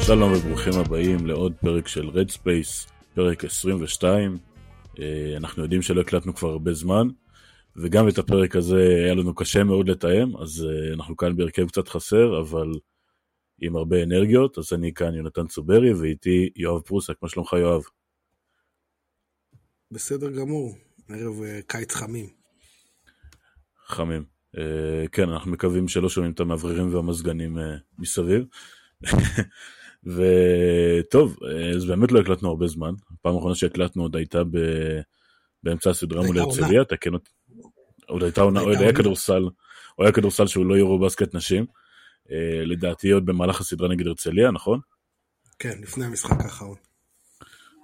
שלום וברוכים הבאים לעוד פרק של Red Space, פרק 22. אה, אנחנו יודעים שלא הקלטנו כבר הרבה זמן, וגם את הפרק הזה היה לנו קשה מאוד לתאם, אז אה, אנחנו כאן בהרכב קצת חסר, אבל עם הרבה אנרגיות, אז אני כאן יונתן צוברי, ואיתי יואב פרוסק, מה שלומך יואב? בסדר גמור, ערב אה, קיץ חמים. חמים. כן, אנחנו מקווים שלא שומעים את המאווררים והמזגנים מסביב. וטוב, אז באמת לא הקלטנו הרבה זמן. הפעם האחרונה שהקלטנו עוד הייתה ב... באמצע הסדרה מול הרצליה, תקן אותי. עוד הייתה עונה, עוד היה כדורסל, או היה כדורסל שהוא לא יורו בסקט נשים. אה, לדעתי עוד במהלך הסדרה נגד הרצליה, נכון? כן, לפני המשחק האחרון.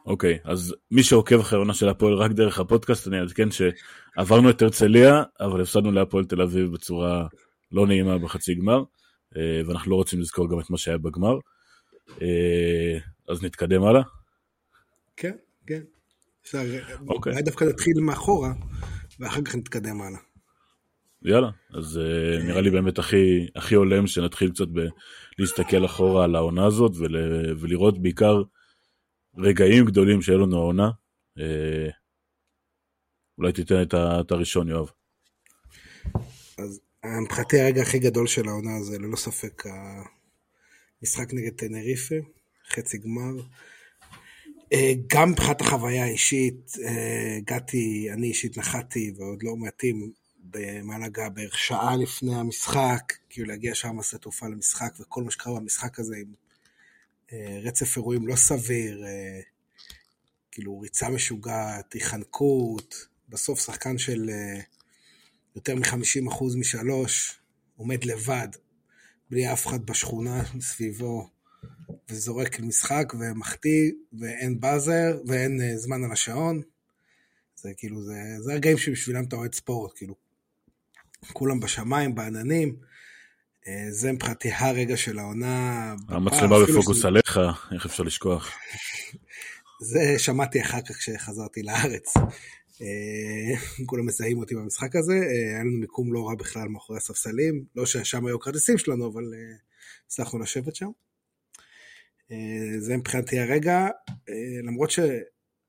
אוקיי, אז מי שעוקב אחרי העונה של הפועל רק דרך הפודקאסט, אני אעדכן שעברנו את הרצליה, אבל הפסדנו להפועל תל אביב בצורה לא נעימה בחצי גמר, אה, ואנחנו לא רוצים לזכור גם את מה שהיה בגמר. אה, אז נתקדם הלאה? כן, כן. אוקיי. אולי דווקא נתחיל מאחורה, ואחר כך נתקדם הלאה. יאללה, אז uh, נראה לי באמת הכי, הכי הולם שנתחיל קצת ב- להסתכל אחורה על העונה הזאת ול, ולראות בעיקר רגעים גדולים שהיו לנו העונה. Uh, אולי תיתן את, ה- את הראשון, יואב. אז מבחינתי הרגע הכי גדול של העונה זה ללא ספק משחק נגד טנריפה, חצי גמר. אה, גם מבחינת החוויה האישית, אה, הגעתי, אני אישית נחתי ועוד לא מעטים במעלה בערך שעה לפני המשחק, כאילו להגיע שם לשדה תעופה למשחק וכל מה שקרה במשחק הזה עם אה, רצף אירועים לא סביר, כאילו ריצה משוגעת, היחנקות, בסוף שחקן של יותר מ-50% משלוש, עומד לבד, בלי אף אחד בשכונה מסביבו, וזורק משחק ומחטיא, ואין באזר, ואין זמן על השעון. זה כאילו, זה, זה הרגעים שבשבילם אתה אוהד ספורט, כאילו, כולם בשמיים, בעננים. Uh, זה מבחינתי הרגע של העונה. המצלמה בפוקוס שזה... עליך, איך אפשר לשכוח? זה שמעתי אחר כך כשחזרתי לארץ. אה, כולם מזהים אותי במשחק הזה, אה, היה לנו מיקום לא רע בכלל מאחורי הספסלים, לא ששם היו כרטיסים שלנו, אבל אה, הצלחנו לשבת שם. זה מבחינתי הרגע, למרות ש...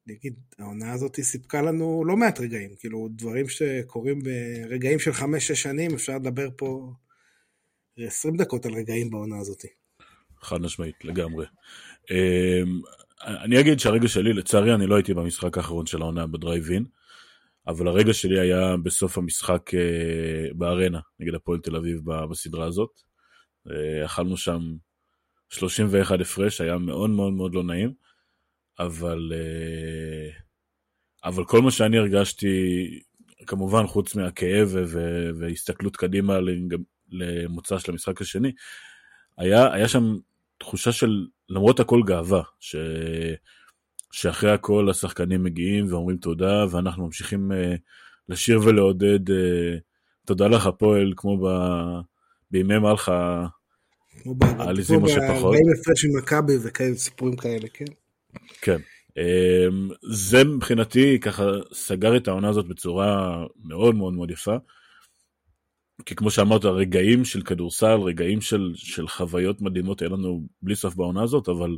אני אגיד, העונה הזאת סיפקה לנו לא מעט רגעים, כאילו דברים שקורים ברגעים של חמש-שש שנים, אפשר לדבר פה 20 דקות על רגעים בעונה הזאת. חד משמעית, לגמרי. אני אגיד שהרגע שלי, לצערי אני לא הייתי במשחק האחרון של העונה בדרייב-אין, אבל הרגע שלי היה בסוף המשחק uh, בארנה נגד הפועל תל אביב בסדרה הזאת. Uh, אכלנו שם 31 הפרש, היה מאוד מאוד מאוד לא נעים, אבל, uh, אבל כל מה שאני הרגשתי, כמובן חוץ מהכאב והסתכלות קדימה למוצא של המשחק השני, היה, היה שם תחושה של למרות הכל גאווה, ש... שאחרי הכל השחקנים מגיעים ואומרים תודה, ואנחנו ממשיכים uh, לשיר ולעודד uh, תודה לך הפועל, כמו ב... בימי מלכה העליזים או שפחות. כמו ב-40 הפרש עם מכבי וכאלה סיפורים כאלה, כן. כן. Um, זה מבחינתי ככה סגר את העונה הזאת בצורה מאוד מאוד מאוד יפה. כי כמו שאמרת, רגעים של כדורסל, רגעים של, של חוויות מדהימות, היה לנו בלי סוף בעונה הזאת, אבל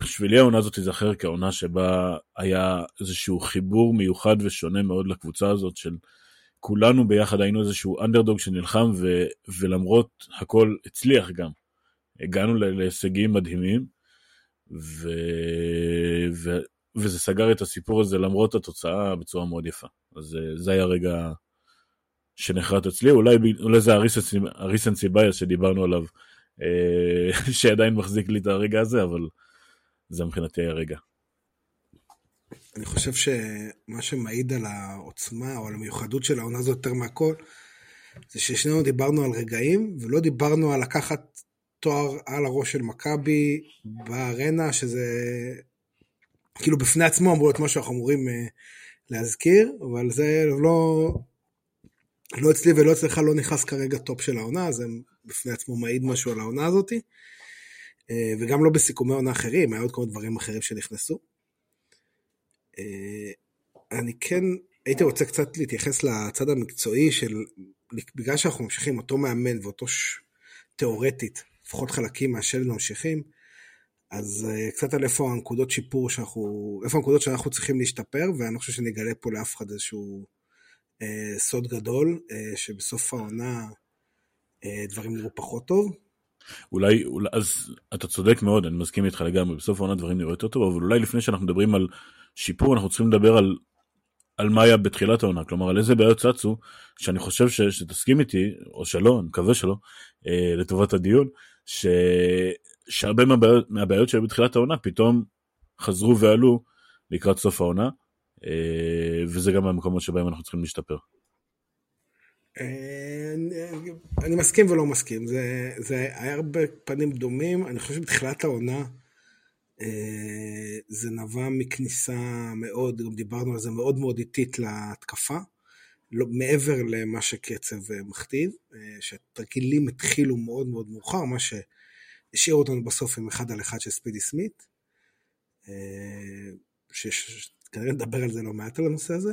בשבילי העונה הזאת תיזכר כעונה שבה היה איזשהו חיבור מיוחד ושונה מאוד לקבוצה הזאת של כולנו ביחד היינו איזשהו אנדרדוג שנלחם ו, ולמרות הכל הצליח גם. הגענו להישגים מדהימים ו, ו, וזה סגר את הסיפור הזה למרות התוצאה בצורה מאוד יפה. אז זה היה רגע שנחרט אצלי, אולי, אולי זה הריסנסי בייס שדיברנו עליו, אה, שעדיין מחזיק לי את הרגע הזה, אבל זה מבחינתי הרגע. אני חושב שמה שמעיד על העוצמה או על המיוחדות של העונה הזאת יותר מהכל, זה ששנינו דיברנו על רגעים, ולא דיברנו על לקחת תואר על הראש של מכבי בארנה, שזה כאילו בפני עצמו אמור להיות מה שאנחנו אמורים אה, להזכיר, אבל זה לא, לא אצלי ולא אצלך לא נכנס כרגע טופ של העונה, זה בפני עצמו מעיד משהו על העונה הזאתי. וגם לא בסיכומי עונה אחרים, היה עוד כמה דברים אחרים שנכנסו. אני כן הייתי רוצה קצת להתייחס לצד המקצועי של, בגלל שאנחנו ממשיכים אותו מאמן ואותו ש... תיאורטית, לפחות חלקים מהשלד ממשיכים, אז uh, קצת על איפה הנקודות שיפור שאנחנו, איפה הנקודות שאנחנו צריכים להשתפר, ואני חושב שנגלה פה לאף אחד איזשהו uh, סוד גדול, uh, שבסוף העונה uh, דברים נראו פחות טוב. אולי, אולי, אז אתה צודק מאוד, אני מסכים איתך לגמרי, בסוף העונה דברים נראו יותר טוב, אבל אולי לפני שאנחנו מדברים על שיפור, אנחנו צריכים לדבר על על מה היה בתחילת העונה, כלומר על איזה בעיות צצו, שאני חושב ש, שתסכים איתי, או שלא, אני מקווה שלא, אה, לטובת הדיון, ש, שהרבה מהבעיות, מהבעיות שהיו בתחילת העונה פתאום חזרו ועלו לקראת סוף העונה, אה, וזה גם המקומות שבהם אנחנו צריכים להשתפר. אה, אני מסכים ולא מסכים, זה, זה היה הרבה פנים דומים, אני חושב שבתחילת העונה, אה, זה נבע מכניסה מאוד, גם דיברנו על זה, מאוד מאוד איטית להתקפה, לא, מעבר למה שקצב אה, מכתיב, אה, שהתרגילים התחילו מאוד מאוד מאוחר, מה שהשאיר אותנו בסוף עם אחד על אחד של ספידי סמית, שכנראה נדבר על זה לא מעט על הנושא הזה,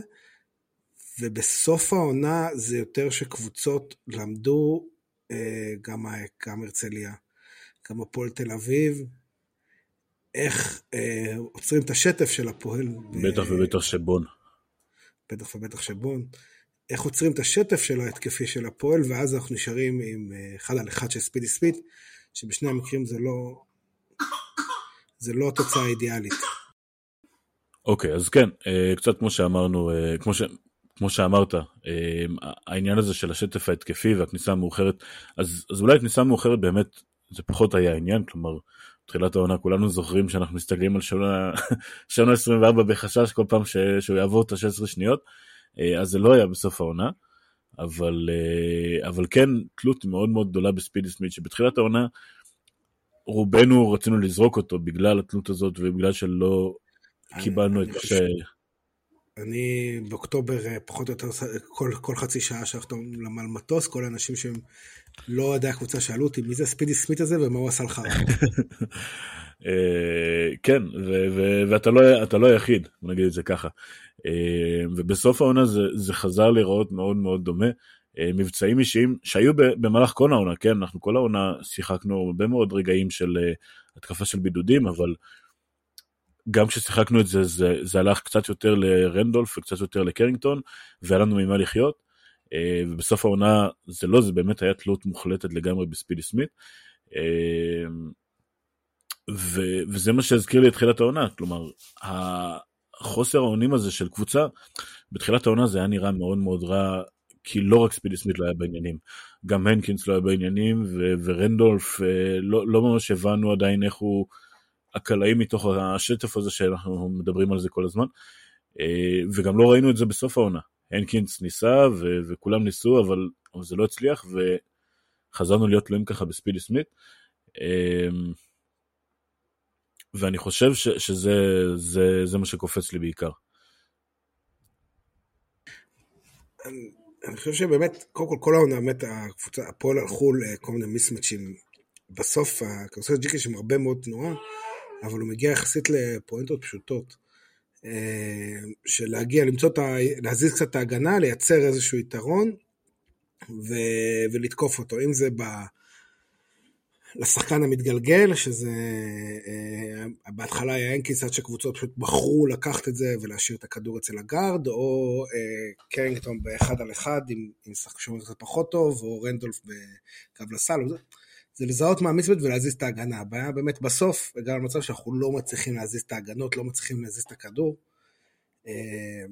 ובסוף העונה זה יותר שקבוצות למדו, גם, גם הרצליה, גם הפועל תל אביב, איך אה, עוצרים את השטף של הפועל. בטח ב... ובטח שבון. בטח ובטח שבון. איך עוצרים את השטף של ההתקפי של הפועל, ואז אנחנו נשארים עם אה, אחד על אחד של ספידי ספיד, שבשני המקרים זה לא, זה לא התוצאה האידיאלית. אוקיי, okay, אז כן, אה, קצת כמו שאמרנו, אה, כמו, ש... כמו שאמרת, העניין הזה של השטף ההתקפי והכניסה המאוחרת, אז, אז אולי הכניסה המאוחרת באמת זה פחות היה העניין, כלומר תחילת העונה כולנו זוכרים שאנחנו מסתכלים על שנה, שנה 24 בחשש כל פעם ש, שהוא יעבור את ה-16 שניות, אז זה לא היה בסוף העונה, אבל, אה, אבל כן תלות מאוד מאוד גדולה בספידי סמית, שבתחילת העונה רובנו רצינו לזרוק אותו בגלל התלות הזאת ובגלל שלא קיבלנו את מה ש... אני באוקטובר אה, פחות או יותר כל, כל חצי שעה שאנחנו על מטוס, כל האנשים שהם לא אוהדי הקבוצה שאלו אותי מי זה ספידי סמית הזה ומה הוא עשה לך. אה, כן, ואתה לא, לא היחיד, נגיד את זה ככה. אה, ובסוף העונה זה, זה חזר להיראות מאוד מאוד דומה. מבצעים אישיים שהיו במהלך כל העונה, כן, אנחנו כל העונה שיחקנו הרבה מאוד רגעים של התקפה של בידודים, אבל גם כששיחקנו את זה, זה, זה הלך קצת יותר לרנדולף וקצת יותר לקרינגטון, והיה לנו ממה לחיות. אה, ובסוף העונה זה לא, זה באמת היה תלות מוחלטת לגמרי בספידי סמית. אה, ו, וזה מה שהזכיר לי את תחילת העונה, כלומר, החוסר האונים הזה של קבוצה, בתחילת העונה זה היה נראה מאוד מאוד רע, כי לא רק ספידי סמית לא היה בעניינים, גם הנקינס לא היה בעניינים, ו- ורנדולף, אה, לא, לא ממש הבנו עדיין איך הוא... הקלעים מתוך השטף הזה שאנחנו מדברים על זה כל הזמן. אה, וגם לא ראינו את זה בסוף העונה. הנקינס ניסה ו- וכולם ניסו, אבל, אבל זה לא הצליח, וחזרנו להיות תלויים ככה בספידי סמית. ואני חושב ש- שזה זה, זה מה שקופץ לי בעיקר. אני, חושב שבאמת, קודם כל, כל העונה, באמת, הקבוצה, הפועל הלכו לכל מיני מיסמצ'ים. בסוף, הכרסל ג'יקי שם הרבה מאוד תנועה. אבל הוא מגיע יחסית לפואנטות פשוטות. אה, של להגיע, למצוא את ה... להזיז קצת את ההגנה, לייצר איזשהו יתרון ו... ולתקוף אותו. אם זה ב... לשחקן המתגלגל, שזה אה, בהתחלה היה אנקיס עד שקבוצות פשוט בחרו לקחת את זה ולהשאיר את הכדור אצל הגארד, או אה, קרינגטון באחד על אחד עם, עם שחקן קצת פחות טוב, או רנדולף בקו לסל. זה לזהות מה mismatch ולהזיז את ההגנה. הבעיה באמת בסוף, הגענו למצב שאנחנו לא מצליחים להזיז את ההגנות, לא מצליחים להזיז את הכדור. אה,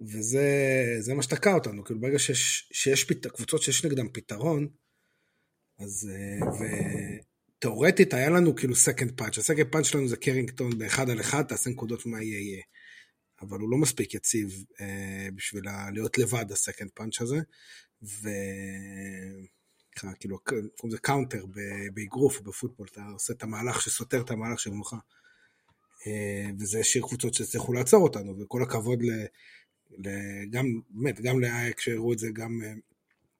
וזה מה שתקע אותנו, כאילו ברגע שיש, שיש פת, קבוצות שיש נגדם פתרון, אז אה, ותאורטית היה לנו כאילו second punch, ה second punch שלנו זה קרינגטון באחד על אחד, תעשה נקודות מה יהיה יהיה. אבל הוא לא מספיק יציב אה, בשביל להיות לבד ה second punch הזה, ו... כאילו, קוראים לזה counter באגרוף בפוטבול, אתה עושה את המהלך שסותר את המהלך של מולך. אה, וזה השאיר קבוצות שהצליחו לעצור אותנו, וכל הכבוד ל... גם, באמת, גם לאייק שהראו את זה, גם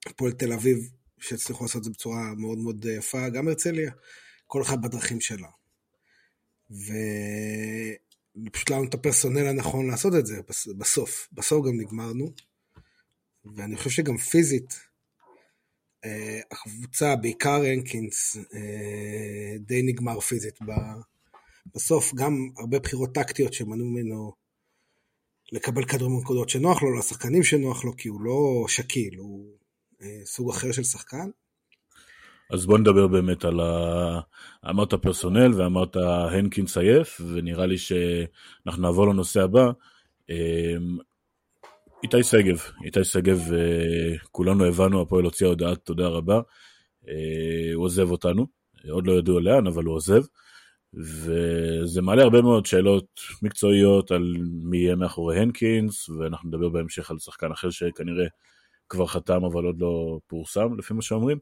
הפועל תל אביב שהצליחו לעשות את זה בצורה מאוד מאוד יפה, גם הרצליה. כל אחד בדרכים שלה. ופשוט לנו את ה personnel הנכון לעשות את זה בסוף. בסוף גם נגמרנו. ואני חושב שגם פיזית, אה, הקבוצה, בעיקר הנקינס, אה, די נגמר פיזית. בסוף גם הרבה בחירות טקטיות שמנעו ממנו לקבל כדורים בנקודות שנוח לו, לשחקנים שנוח לו, כי הוא לא שקיל, הוא אה, סוג אחר של שחקן. אז בוא נדבר באמת על ה... אמרת פרסונל ואמרת הנקינס עייף, ונראה לי שאנחנו נעבור לנושא הבא. איתי שגב, איתי שגב, כולנו הבנו, הפועל הוציאה הודעת תודה רבה, הוא עוזב אותנו, עוד לא ידעו לאן, אבל הוא עוזב, וזה מעלה הרבה מאוד שאלות מקצועיות על מי יהיה מאחורי הנקינס, ואנחנו נדבר בהמשך על שחקן אחר שכנראה כבר חתם, אבל עוד לא פורסם, לפי מה שאומרים,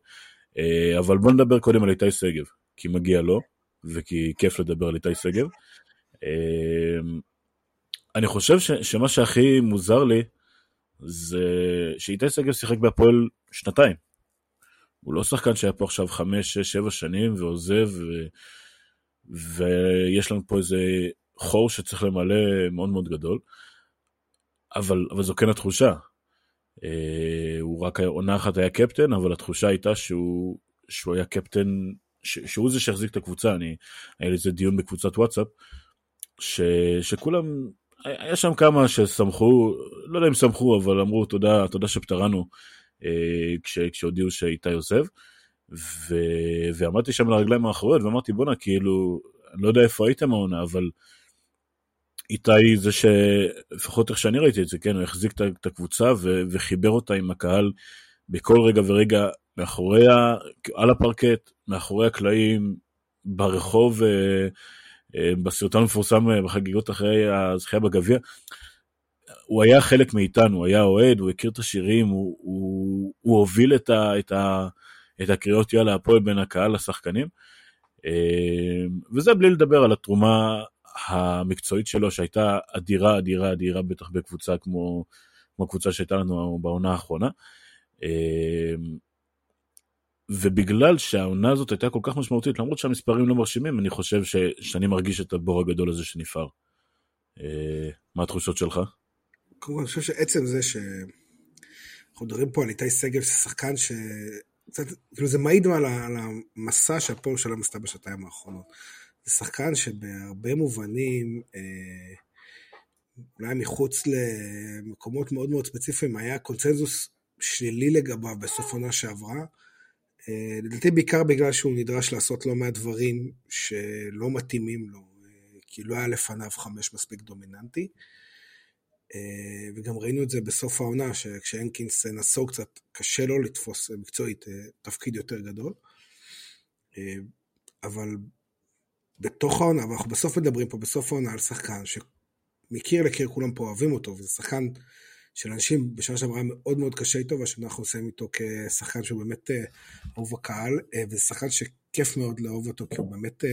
אבל בוא נדבר קודם על איתי שגב, כי מגיע לו, וכי כיף לדבר על איתי שגב. אני חושב ש, שמה שהכי מוזר לי, זה שאיתי שגב שיחק בהפועל שנתיים. הוא לא שחקן שהיה פה עכשיו חמש, שש, שבע שנים ועוזב, ו... ויש לנו פה איזה חור שצריך למלא מאוד מאוד גדול, אבל, אבל זו כן התחושה. אה, הוא רק עונה אחת היה קפטן, אבל התחושה הייתה שהוא, שהוא היה קפטן, ש, שהוא זה שהחזיק את הקבוצה. אני, היה לי איזה דיון בקבוצת וואטסאפ, ש, שכולם היה שם כמה ששמחו, לא יודע אם שמחו, אבל אמרו תודה, תודה שפטרנו אה, כש, כשהודיעו שאיתי עוזב. ו... ועמדתי שם לרגליים האחוריות ואמרתי בואנה כאילו, אני לא יודע איפה הייתם העונה, אבל איתי זה שלפחות איך שאני ראיתי את זה, כן, הוא החזיק את הקבוצה ו... וחיבר אותה עם הקהל בכל רגע ורגע מאחוריה, על הפרקט, מאחורי הקלעים, ברחוב. אה, אה, בסרטון המפורסם אה, בחגיגות אחרי הזכייה בגביע, הוא היה חלק מאיתנו, הוא היה אוהד, הוא הכיר את השירים, הוא, הוא, הוא הוביל את, ה, את, ה, את הקריאות יאללה הפועל בין הקהל לשחקנים. אה, וזה בלי לדבר על התרומה המקצועית שלו שהייתה אדירה אדירה אדירה בטח בקבוצה כמו, כמו הקבוצה שהייתה לנו בעונה האחרונה. ובגלל שהעונה הזאת הייתה כל כך משמעותית, למרות שהמספרים לא מרשימים, אני חושב ש, שאני מרגיש את הבור הגדול הזה שנפער. אה, מה התחושות שלך? קודם כל, אני חושב שעצם זה שאנחנו מדברים פה על איתי שגב, שחקן ש... קצת, כאילו זה מעיד על המסע שהפועל שלם עשתה בשנתיים האחרונות. זה שחקן שבהרבה מובנים, אה, אולי מחוץ למקומות מאוד מאוד ספציפיים, היה קונצנזוס שלילי לגביו בסוף עונה שעברה. אה, לדעתי בעיקר בגלל שהוא נדרש לעשות לא מעט דברים שלא מתאימים לו, אה, כי לא היה לפניו חמש מספיק דומיננטי. אה, וגם ראינו את זה בסוף העונה, שכשהנקינס נסוג קצת, קשה לו לתפוס מקצועית תפקיד יותר גדול. אבל בתוך העונה, ואנחנו בסוף מדברים פה, בסוף העונה על שחקן שמקיר לקיר כולם פה אוהבים אותו, וזה שחקן שלאנשים בשנה שעברה מאוד מאוד קשה איתו, והשנה אנחנו עושים איתו כשחקן שהוא באמת אה, אהוב הקהל, אה, וזה שחקן שכיף מאוד לאהוב אותו, כי הוא באמת, אה,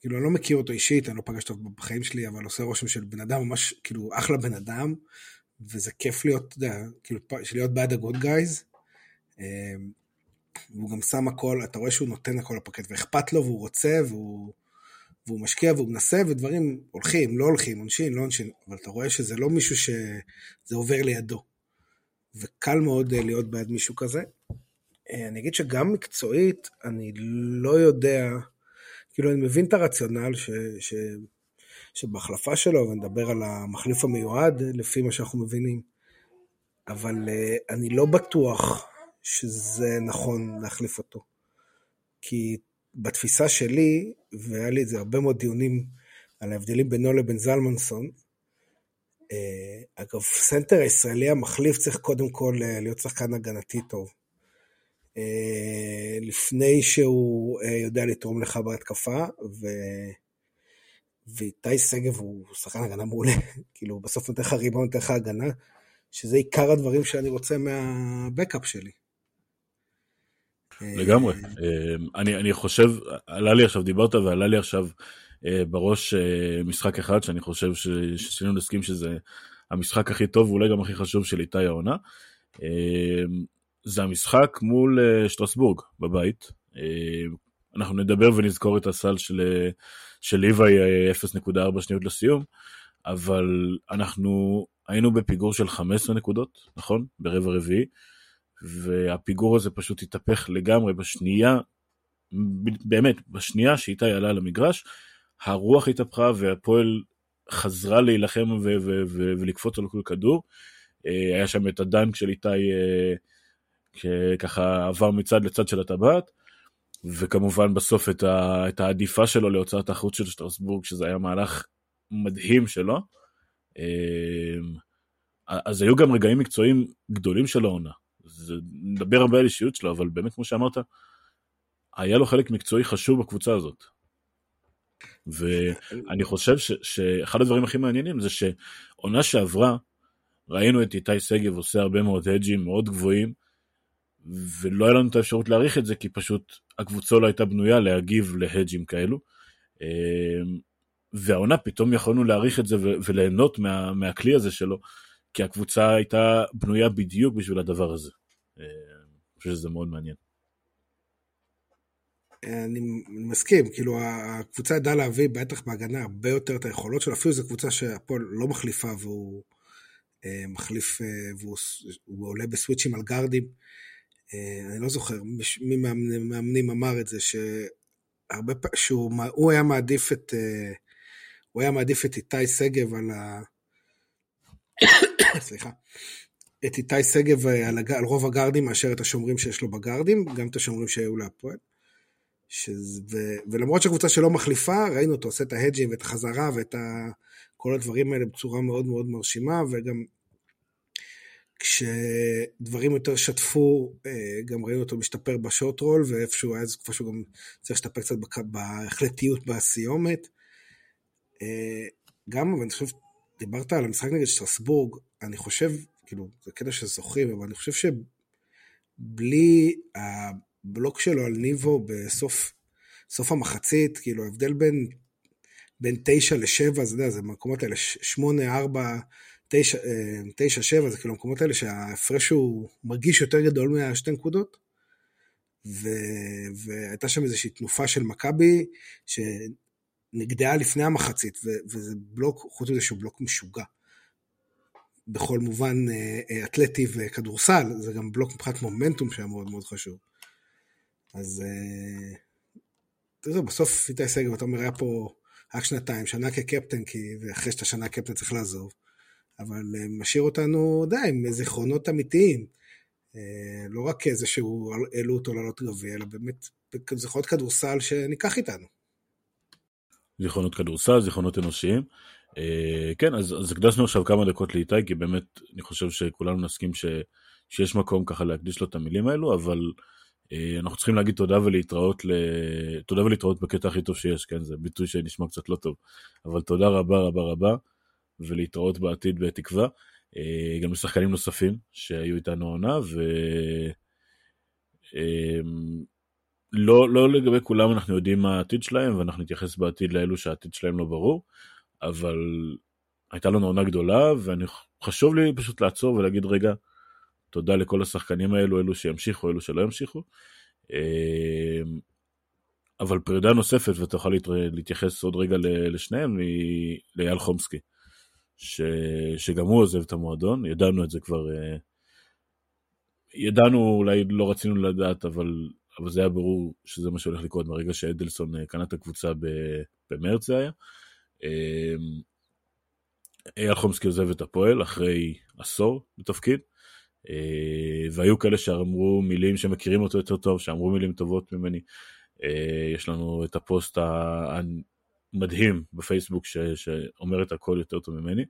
כאילו אני לא מכיר אותו אישית, אני לא פגשתי אותו בחיים שלי, אבל עושה רושם של בן אדם ממש, כאילו אחלה בן אדם, וזה כיף להיות, אתה יודע, כאילו, להיות בעד ה-good guys. והוא גם שם הכל, אתה רואה שהוא נותן הכל לפקט, ואכפת לו, והוא רוצה, והוא... והוא משקיע והוא מנסה, ודברים הולכים, לא הולכים, עונשין, לא עונשין, אבל אתה רואה שזה לא מישהו שזה עובר לידו. וקל מאוד אה, להיות בעד מישהו כזה. אה, אני אגיד שגם מקצועית, אני לא יודע, כאילו אני מבין את הרציונל ש, ש, שבהחלפה שלו, ונדבר על המחליף המיועד, לפי מה שאנחנו מבינים, אבל אה, אני לא בטוח שזה נכון להחליף אותו. כי בתפיסה שלי, והיה לי איזה הרבה מאוד דיונים על ההבדלים בינו לבין זלמנסון, אה, אגב, סנטר הישראלי המחליף צריך קודם כל אה, להיות שחקן הגנתי טוב. אה, לפני שהוא יודע לתרום לך בהתקפה, ו... ואיתי שגב הוא שחקן הגנה מעולה, כאילו בסוף נותן לך ריבון, נותן לך הגנה, שזה עיקר הדברים שאני רוצה מהבקאפ שלי. לגמרי. אה, אני, אני חושב, עלה לי עכשיו, דיברת ועלה לי עכשיו אה, בראש אה, משחק אחד שאני חושב ששנינו נסכים שזה המשחק הכי טוב ואולי גם הכי חשוב של איתי העונה. זה המשחק מול שטרסבורג בבית. אנחנו נדבר ונזכור את הסל של, של ליוואי 0.4 שניות לסיום, אבל אנחנו היינו בפיגור של 15 נקודות, נכון? ברבע רביעי, והפיגור הזה פשוט התהפך לגמרי בשנייה, באמת, בשנייה שאיתי עלה למגרש, הרוח התהפכה והפועל חזרה להילחם ו- ו- ו- ולקפוץ על כל כדור. אה, היה שם את הדנק של איתי אה, שככה עבר מצד לצד של הטבעת, וכמובן בסוף את, ה- את העדיפה שלו להוצאת החוץ של שטרסבורג, שזה היה מהלך מדהים שלו. אה, אז היו גם רגעים מקצועיים גדולים של העונה. נדבר הרבה על אישיות שלו, אבל באמת כמו שאמרת, היה לו חלק מקצועי חשוב בקבוצה הזאת. ואני חושב ש, שאחד הדברים הכי מעניינים זה שעונה שעברה, ראינו את איתי שגב עושה הרבה מאוד הג'ים מאוד גבוהים, ולא היה לנו את האפשרות להעריך את זה, כי פשוט הקבוצה לא הייתה בנויה להגיב להג'ים כאלו. אמ, והעונה פתאום יכולנו להעריך את זה וליהנות מה, מהכלי הזה שלו, כי הקבוצה הייתה בנויה בדיוק בשביל הדבר הזה. אני חושב שזה מאוד מעניין. אני מסכים, כאילו הקבוצה ידעה להביא בטח בהגנה הרבה יותר את היכולות שלו, אפילו זו קבוצה שהפועל לא מחליפה והוא אה, מחליף אה, והוא עולה בסוויצ'ים על גארדים. אה, אני לא זוכר מי מהמאמנים אמר את זה, שהרבה פעמים, שהוא היה מעדיף את, אה, הוא היה מעדיף את איתי שגב על ה... סליחה. את איתי שגב על, הג... על רוב הגארדים מאשר את השומרים שיש לו בגארדים, גם את השומרים שהיו להפועל. שזה, ו, ולמרות שהקבוצה שלא מחליפה, ראינו אותו עושה את ההדג'ים ואת החזרה ואת ה, כל הדברים האלה בצורה מאוד מאוד מרשימה, וגם כשדברים יותר שטפו, אה, גם ראינו אותו משתפר בשורט רול, ואיפשהו היה איזה תקופה שהוא גם צריך להשתפר קצת בהחלטיות בסיומת. אה, גם, אבל אני חושב, דיברת על המשחק נגד שטרסבורג, אני חושב, כאילו, זה קטע שזוכרים, אבל אני חושב שבלי הבלוק שלו על ניבו בסוף סוף המחצית, כאילו ההבדל בין, בין 9 ל-7, זה יודע, זה במקומות האלה, 8, 4, 9, 9, 7, זה כאילו המקומות האלה שההפרש הוא מרגיש יותר גדול מהשתי נקודות. ו... והייתה שם איזושהי תנופה של מכבי שנגדעה לפני המחצית, ו... וזה בלוק, חוץ מזה שהוא בלוק משוגע. בכל מובן אה, אה, אתלטי וכדורסל, זה גם בלוק מבחינת מומנטום שהיה מאוד מאוד חשוב. אז אה, יודע, בסוף איתי שגב, אתה אומר, היה פה רק שנתיים, שנה כקפטן, כי אחרי שאתה שנה קפטן צריך לעזוב, אבל אה, משאיר אותנו, די, עם זיכרונות אמיתיים. לא רק איזה שהוא העלו אותו לעלות גביע, אלא באמת זיכרונות כדורסל שניקח איתנו. זיכרונות כדורסל, זיכרונות אנושיים. כן, אז, אז הקדשנו עכשיו כמה דקות לאיתי, כי באמת אני חושב שכולנו נסכים ש, שיש מקום ככה להקדיש לו את המילים האלו, אבל אה, אנחנו צריכים להגיד תודה ולהתראות, ל... תודה ולהתראות בקטע הכי טוב שיש, כן, זה ביטוי שנשמע קצת לא טוב, אבל תודה רבה רבה רבה, ולהתראות בעתיד בתקווה. אה, גם לשחקנים נוספים שהיו איתנו עונה, ו... לא, לא לגבי כולם אנחנו יודעים מה העתיד שלהם, ואנחנו נתייחס בעתיד לאלו שהעתיד שלהם לא ברור, אבל הייתה לנו עונה גדולה, וחשוב לי פשוט לעצור ולהגיד רגע, תודה לכל השחקנים האלו, אלו שימשיכו, אלו שלא ימשיכו. אמ, אבל פרידה נוספת, ואתה יכול להתייחס עוד רגע לשניהם, היא לאייל חומסקי, ש... שגם הוא עוזב את המועדון, ידענו את זה כבר, אה, ידענו, אולי לא רצינו לדעת, אבל, אבל זה היה ברור שזה מה שהולך לקרות ברגע שאדלסון אה, קנה את הקבוצה במרץ זה היה. אמ, אייל חומסקי עוזב את הפועל אחרי עשור בתפקיד. אה, והיו כאלה שאמרו מילים שמכירים אותו יותר טוב, שאמרו מילים טובות ממני. אה, יש לנו את הפוסט המדהים בפייסבוק ש, שאומר את הכל יותר טוב ממני.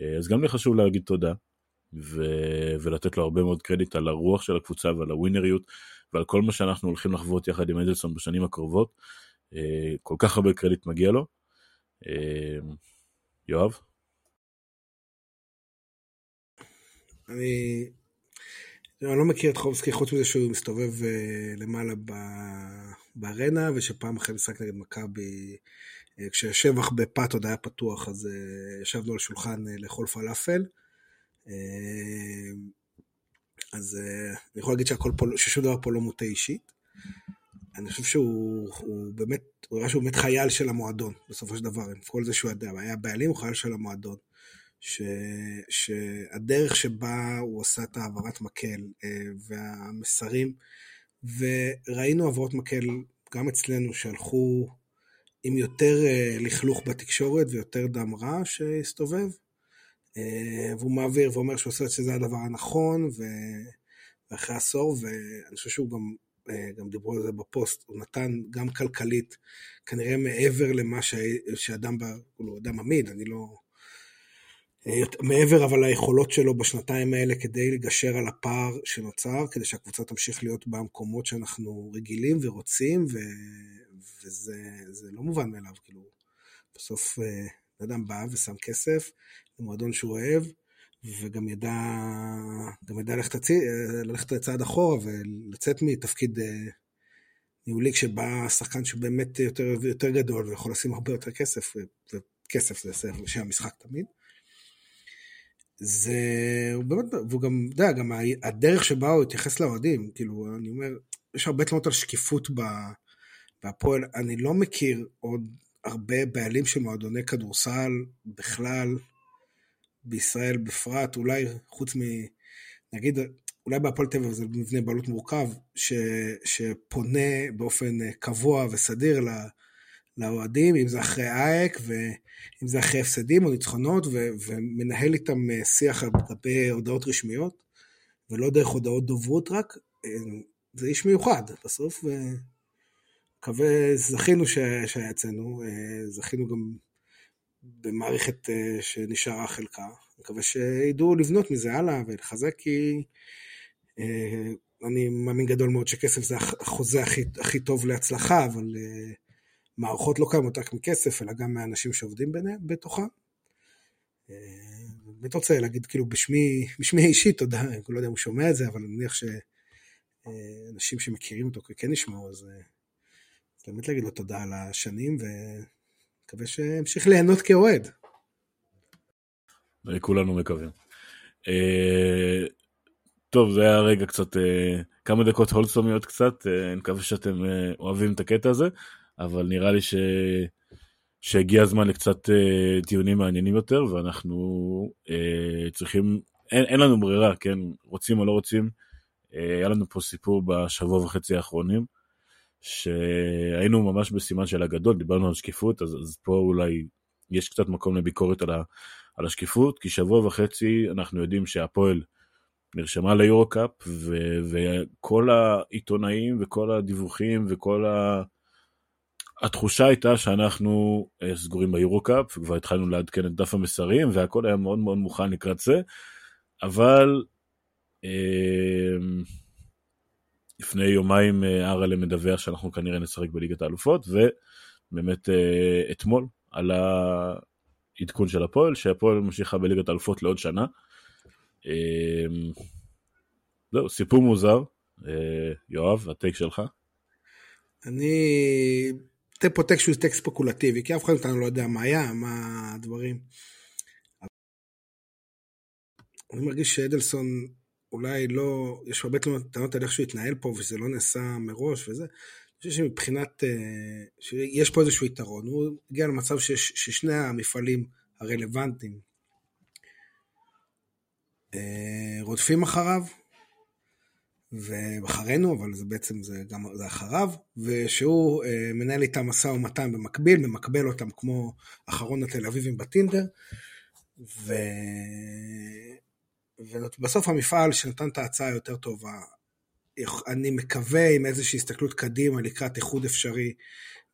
אה, אז גם לי חשוב להגיד תודה, ו, ולתת לו הרבה מאוד קרדיט על הרוח של הקבוצה ועל הווינריות ועל כל מה שאנחנו הולכים לחוות יחד עם אדלסון בשנים הקרובות. כל כך הרבה קרדיט מגיע לו. יואב? אני אני לא מכיר את חובסקי חוץ מזה שהוא מסתובב uh, למעלה בארנה, ושפעם אחרי משחק נגד מכבי, uh, כששבח בפת עוד היה פתוח, אז uh, ישבנו על שולחן לאכול פלאפל. Uh, אז אני יכול להגיד שהכל פה, ששום דבר פה לא מוטה אישית. אני חושב שהוא הוא באמת, הוא הראה שהוא באמת חייל של המועדון, בסופו של דבר, עם כל זה שהוא ידע, היה בעלים, הוא חייל של המועדון. ש, שהדרך שבה הוא עשה את העברת מקל אה, והמסרים, וראינו העברות מקל גם אצלנו שהלכו עם יותר אה, לכלוך בתקשורת ויותר דם רע שהסתובב, אה, והוא מעביר ואומר שהוא עושה שזה הדבר הנכון, ואחרי עשור, ואני חושב שהוא גם, גם דיברו על זה בפוסט, הוא נתן גם כלכלית, כנראה מעבר למה שאדם, הוא לא אדם עמיד, אני לא... מעבר אבל ליכולות שלו בשנתיים האלה כדי לגשר על הפער שנוצר, כדי שהקבוצה תמשיך להיות במקומות שאנחנו רגילים ורוצים, ו... וזה לא מובן מאליו, כאילו, בסוף בן אדם בא ושם כסף למועדון שהוא אוהב, וגם ידע, גם ידע ללכת, הצי, ללכת לצעד אחורה ולצאת מתפקיד ניהולי כשבא שחקן שהוא באמת יותר, יותר גדול ויכול לשים הרבה יותר כסף, וכסף זה שם המשחק תמיד. זה, הוא באמת, והוא גם, אתה יודע, גם הדרך שבה הוא התייחס לאוהדים, כאילו, אני אומר, יש הרבה תלונות על שקיפות בהפועל, אני לא מכיר עוד הרבה בעלים של מועדוני כדורסל בכלל, בישראל בפרט, אולי חוץ מ... נגיד, אולי בהפועל טבע זה מבנה בעלות מורכב, ש, שפונה באופן קבוע וסדיר לאוהדים, אם זה אחרי אייק, ואם זה אחרי הפסדים או ניצחונות, ו- ומנהל איתם אה, שיח על גבי הודעות רשמיות, ולא דרך הודעות דוברות רק, אה, זה איש מיוחד. בסוף, אה, מקווה, זכינו שהיה אצלנו, זכינו גם במערכת שנשארה חלקה. מקווה שידעו לבנות מזה הלאה ולחזק, כי אני מאמין גדול מאוד שכסף זה החוזה הכי, הכי טוב להצלחה, אבל מערכות לא קיימות רק מכסף, אלא גם מהאנשים שעובדים ביניהם, בתוכם. אה, באמת רוצה להגיד כאילו בשמי, בשמי אישי תודה, אני לא יודע אם הוא שומע את זה, אבל אני מניח שאנשים שמכירים אותו כן ישמעו, אז אה, באמת להגיד לו תודה על השנים, ומקווה שאמשיך ליהנות כאוהד. כולנו מקווים. אה, טוב, זה היה רגע קצת, כמה דקות הולסומיות קצת, אני מקווה שאתם אוהבים את הקטע הזה. אבל נראה לי ש... שהגיע הזמן לקצת דיונים מעניינים יותר, ואנחנו צריכים, אין, אין לנו ברירה, כן, רוצים או לא רוצים. היה לנו פה סיפור בשבוע וחצי האחרונים, שהיינו ממש בסימן של הגדול, דיברנו על שקיפות, אז, אז פה אולי יש קצת מקום לביקורת על, ה, על השקיפות, כי שבוע וחצי אנחנו יודעים שהפועל נרשמה ליורו-קאפ, וכל העיתונאים וכל הדיווחים וכל ה... התחושה הייתה שאנחנו אה, סגורים ביורו-קאפ, וכבר התחלנו לעדכן את דף המסרים, והכל היה מאוד מאוד מוכן לקראת זה, אבל אה, לפני יומיים אה, אראלה מדווח שאנחנו כנראה נשחק בליגת האלופות, ובאמת אתמול עלה עדכון של הפועל, שהפועל ממשיכה בליגת האלופות לעוד שנה. זהו, סיפור מוזר. יואב, הטייק שלך. אני פה טקסט שהוא טקסט ספקולטיבי, כי אף אחד מאיתנו לא יודע מה היה, מה הדברים. אני מרגיש שאדלסון אולי לא, יש הרבה טענות על איך שהוא התנהל פה ושזה לא נעשה מראש וזה. אני חושב שמבחינת, אה, שיש פה איזשהו יתרון, הוא הגיע למצב שיש, ששני המפעלים הרלוונטיים אה, רודפים אחריו, ואחרינו, אבל זה בעצם זה גם זה אחריו, ושהוא אה, מנהל איתם משא ומתן במקביל, ממקבל אותם כמו אחרון התל אביבים בטינדר, ו... ובסוף המפעל שנתן את ההצעה היותר טובה, אני מקווה עם איזושהי הסתכלות קדימה לקראת איחוד אפשרי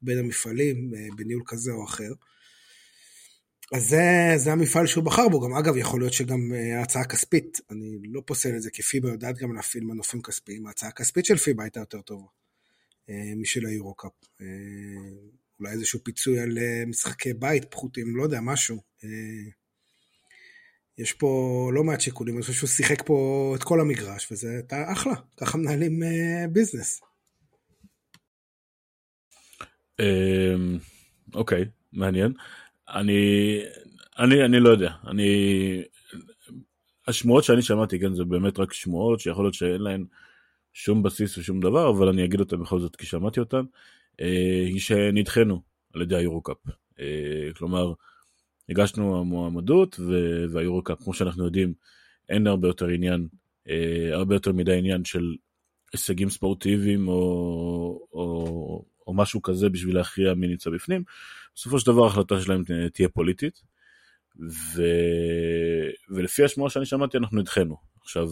בין המפעלים אה, בניהול כזה או אחר. אז זה, זה המפעל שהוא בחר בו, גם אגב יכול להיות שגם אה, ההצעה הכספית, אני לא פוסל את זה כי פיבה יודעת גם להפעיל מנופים כספיים, ההצעה הכספית של פיבה הייתה יותר טובה אה, משל היורו-קאפ. אולי איזשהו פיצוי על משחקי בית פחותים, לא יודע, משהו. יש פה לא מעט שיקולים, אני חושב שהוא שיחק פה את כל המגרש, וזה הייתה אחלה, ככה מנהלים ביזנס. אוקיי, מעניין. אני, אני, אני לא יודע, אני, השמועות שאני שמעתי, כן, זה באמת רק שמועות שיכול להיות שאין להן שום בסיס ושום דבר, אבל אני אגיד אותה בכל זאת כי שמעתי אותן, היא שנדחנו על ידי היורו-קאפ. כלומר, הגשנו המועמדות והיורו-קאפ, כמו שאנחנו יודעים, אין הרבה יותר עניין, הרבה יותר מדי עניין של הישגים ספורטיביים או, או, או משהו כזה בשביל להכריע מי נמצא בפנים. בסופו של דבר ההחלטה שלהם תהיה פוליטית, ו... ולפי השמועה שאני שמעתי אנחנו נדחנו. עכשיו,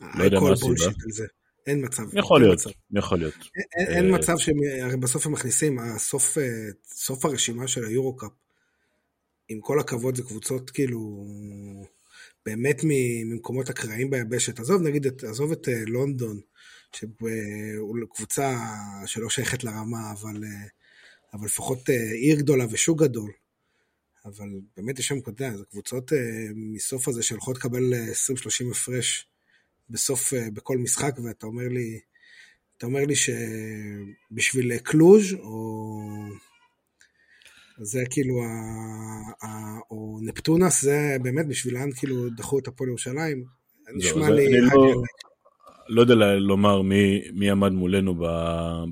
לא יודע מה הסיבה. אין מצב. יכול להיות, מצב. יכול להיות. אין, אין אה, מצב שהרי בסוף הם מכניסים, הסוף, אה, סוף הרשימה של היורו-קאפ, עם כל הכבוד זה קבוצות כאילו באמת ממקומות אקראיים ביבשת. עזוב נגיד, עזוב את אה, לונדון, שהוא קבוצה שלא שייכת לרמה, אבל, אבל לפחות עיר גדולה ושוק גדול. אבל באמת יש שם, אתה יודע, זה קבוצות מסוף הזה שהולכות לקבל 20-30 הפרש בסוף, בכל משחק, ואתה אומר לי, אתה אומר לי שבשביל קלוז' או... זה כאילו, ה, ה, או נפטונס, זה באמת בשבילן כאילו דחו את הפועל ירושלים. לא, נשמע לי... אני לא, לא יודע לומר מי, מי עמד מולנו